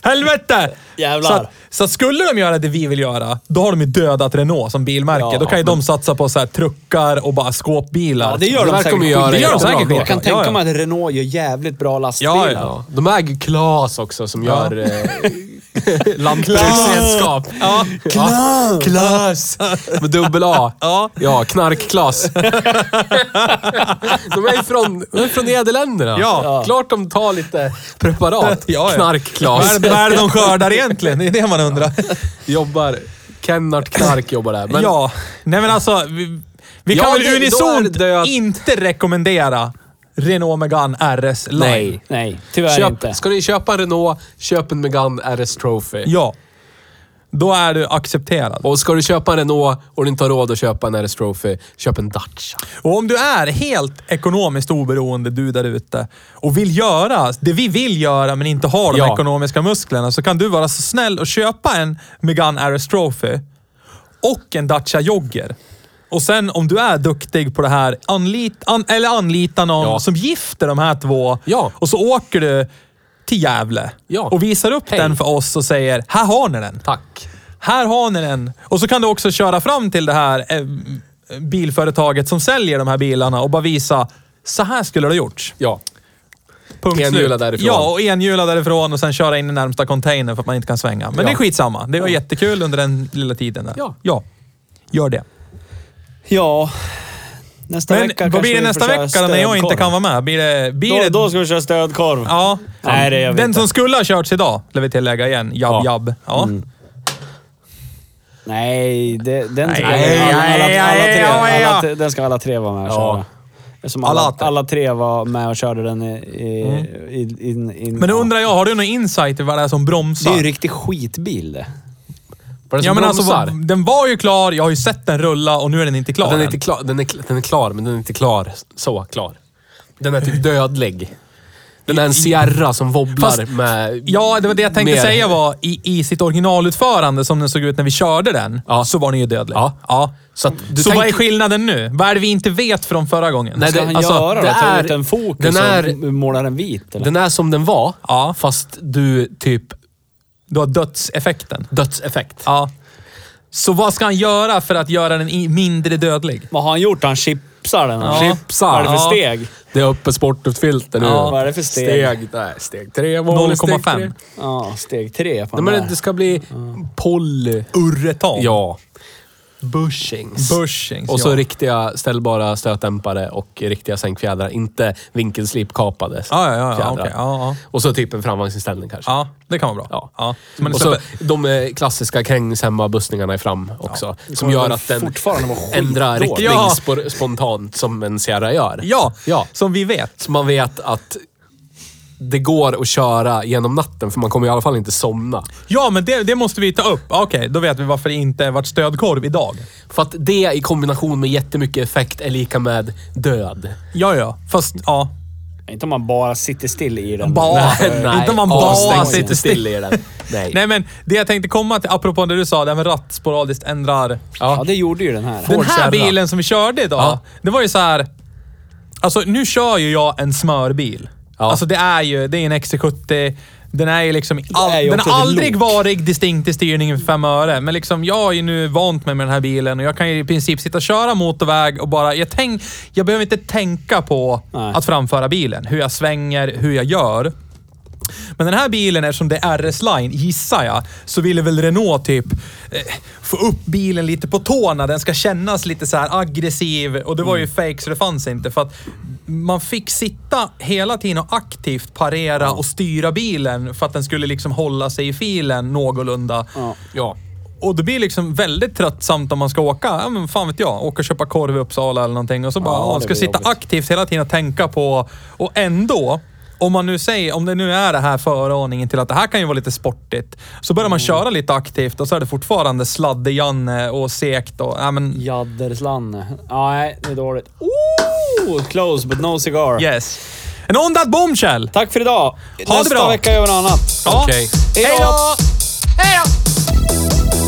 Helvete! Jävlar. Så, att, så att skulle de göra det vi vill göra, då har de ju dödat Renault som bilmärke. Ja, då kan ju de satsa på så här truckar och bara skåpbilar. Ja, det gör de verkar säkert. de göra. Det gör de säkert Jag kan tänka mig att Renault gör jävligt bra lastbilar. Ja, ja. De äger Klas också som gör eh, lantbruksredskap. Ja. Ja. Klas! Med dubbel A. Ja. Ja, knarkklas. De är ju från, de är från Nederländerna. Ja. Klart de tar lite preparat. Ja, ja. Knarkklas. Vad är, det de skördar egentligen? Det är det man undrar. Jobbar... Kennart Knark jobbar där. Men ja. Nej men alltså, vi, vi kan väl det- unisont det inte rekommendera Renault Megane RS Line. nej. Nej, tyvärr Köp, inte. ska ni köpa en Renault, köp en Megane RS Trophy. Ja. Då är du accepterad. Och ska du köpa en Renault och du inte har råd att köpa en RS Trophy, köp en Dacia. Och om du är helt ekonomiskt oberoende, du där ute, och vill göra det vi vill göra men inte har de Ja. ekonomiska musklerna, så kan du vara så snäll och köpa en Megane RS Trophy och en Dacia Jogger. Och sen om du är duktig på det här, anlit, an, eller anlita någon Ja. som gifter de här två. Ja. Och så åker du till Gävle Ja. och visar upp Hej. den för oss och säger, här har ni den. Tack. Här har ni den. Och så kan du också köra fram till det här eh, bilföretaget som säljer de här bilarna och bara visa, så här skulle det ha gjorts. Ja. Punkt Enhjula därifrån. Ja, och enhjula därifrån och sen köra in i närmsta container för att man inte kan svänga. Men Ja. det är skitsamma. Det var jättekul under den lilla tiden där. Ja. ja. Gör det. Ja. Nästa Men vecka vad blir det vi nästa får köra vecka då när jag inte stödkorv. kan vara med? Blir det... Blir Då, det då ska vi köra stödkorv. Ja. Nej, det gör vi Den inte. som skulle ha körts idag, lär vi tillägga igen. Jabb, Ja. jabb. Ja. Nej, det, den tycker Nej, jag... Alla, alla, nej, alla, nej, tre, ja. alla, tre- den ska alla tre vara med och Ja. köra. Eftersom alla, Alla tre. alla tre var med och körde den i... i, i, in, in, Men då ja. undrar jag, har du någon insight i vad det är som Det bromsar? är ju en riktig skitbil det. Var det Ja som men alltså, bromsar? den var ju klar, jag har ju sett den rulla och nu är den inte klar Ja, den, är än. inte klar. Den, är, den är klar, men den är inte klar. Så klar. Den är typ dödlig. Den är en Sierra som wobblar Fast- med... Ja, det var det jag tänkte mer- säga var, i, i sitt originalutförande som den såg ut när vi körde den, Ja. så var den ju dödlig. Ja. ja. Så, att du Så vad är tänker- skillnaden nu? Vad är det vi inte vet från förra gången? Nej, Ska han alltså, göra det det? Ta är- ut en fokus den är- och måla den vit? Eller? Den är som den var, Ja. fast du typ Du har dödseffekten. dödseffekt. Ja. Så vad ska han göra för att göra den i- mindre dödlig? Vad har han gjort? Han chipsar den? Ja. Chipsar. Vad är det för Ja. steg? Det är uppe sportfilter nu. Ja, vad är det för steg? Steg, nej, steg tre. vanlig steg 0,5. tre. Ja, steg tre på Nej, den men där. det ska bli poly... Urretag. Ja. Bushings. Bushings, Och så ja. riktiga ställbara stötdämpare och riktiga sänkfjädrar. Inte vinkelslipkapade Ja, ja, ja, ja, fjädrar. okej, ja, ja. Och så typ en framvagnsinställning kanske. Ja, det kan vara bra. Ja. Och så de eh, klassiska krängshemma-bussningarna i fram också. Som gör att den ändrar riktning spontant som en Sierra gör. ja, Ja. som vi vet. Så man vet att det går att köra genom natten, för man kommer i alla fall inte somna. Ja, men det, det måste vi ta upp. Okej, då vet vi varför det inte varit stödkorv idag. För att det i kombination med jättemycket effekt är lika med död. Ja, ja. Fast, ja. Inte om man bara sitter still i den. Bara. Nej. Inte om man bara sitter inte still. i den. Nej. Nej, men det jag tänkte komma till, apropå det du sa, det här med ratt sporadiskt ändrar. Ja, det gjorde ju den här. Den Ford här Sierra. bilen som vi körde idag, Ja. det var ju så här. Alltså, nu kör ju jag en smörbil. Ja. Alltså, det är ju det är en XC70. Den är ju liksom... All, är ju den har aldrig lok. varit distinkt i styrningen för fem öre. Men liksom, jag har ju nu vant mig med den här bilen och jag kan ju i princip sitta och köra motorväg och bara... Jag, tänk, jag behöver inte tänka på Nej. att framföra bilen. Hur jag svänger, hur jag gör. Men den här bilen, eftersom det är RS-line, gissar jag, så ville väl Renault typ eh, få upp bilen lite på tårna. Den ska kännas lite så här aggressiv. Och det var ju fake så det fanns inte. För att man fick sitta hela tiden och aktivt parera och styra bilen för att den skulle liksom hålla sig i filen någorlunda. Ja. Ja. Och det blir liksom väldigt tröttsamt om man ska åka, ja men fan vet jag, åka och köpa korv i Uppsala eller någonting och så bara, Ja, man ska sitta jobbigt. aktivt hela tiden och tänka på, och ändå, om man nu säger, om det nu är det här föraningen till att det här kan ju vara lite sportigt, så börjar man Mm. köra lite aktivt och så är det fortfarande sladde-Janne och segt och, ja men, Jadderslanne. Ja, nej, det är dåligt. Ooh, close but no cigar. yes. And on that bombshell! Tack för idag. det Nästa bra. vecka gör vi något annat. Ja. Okej. Hej Hej då! Hej då!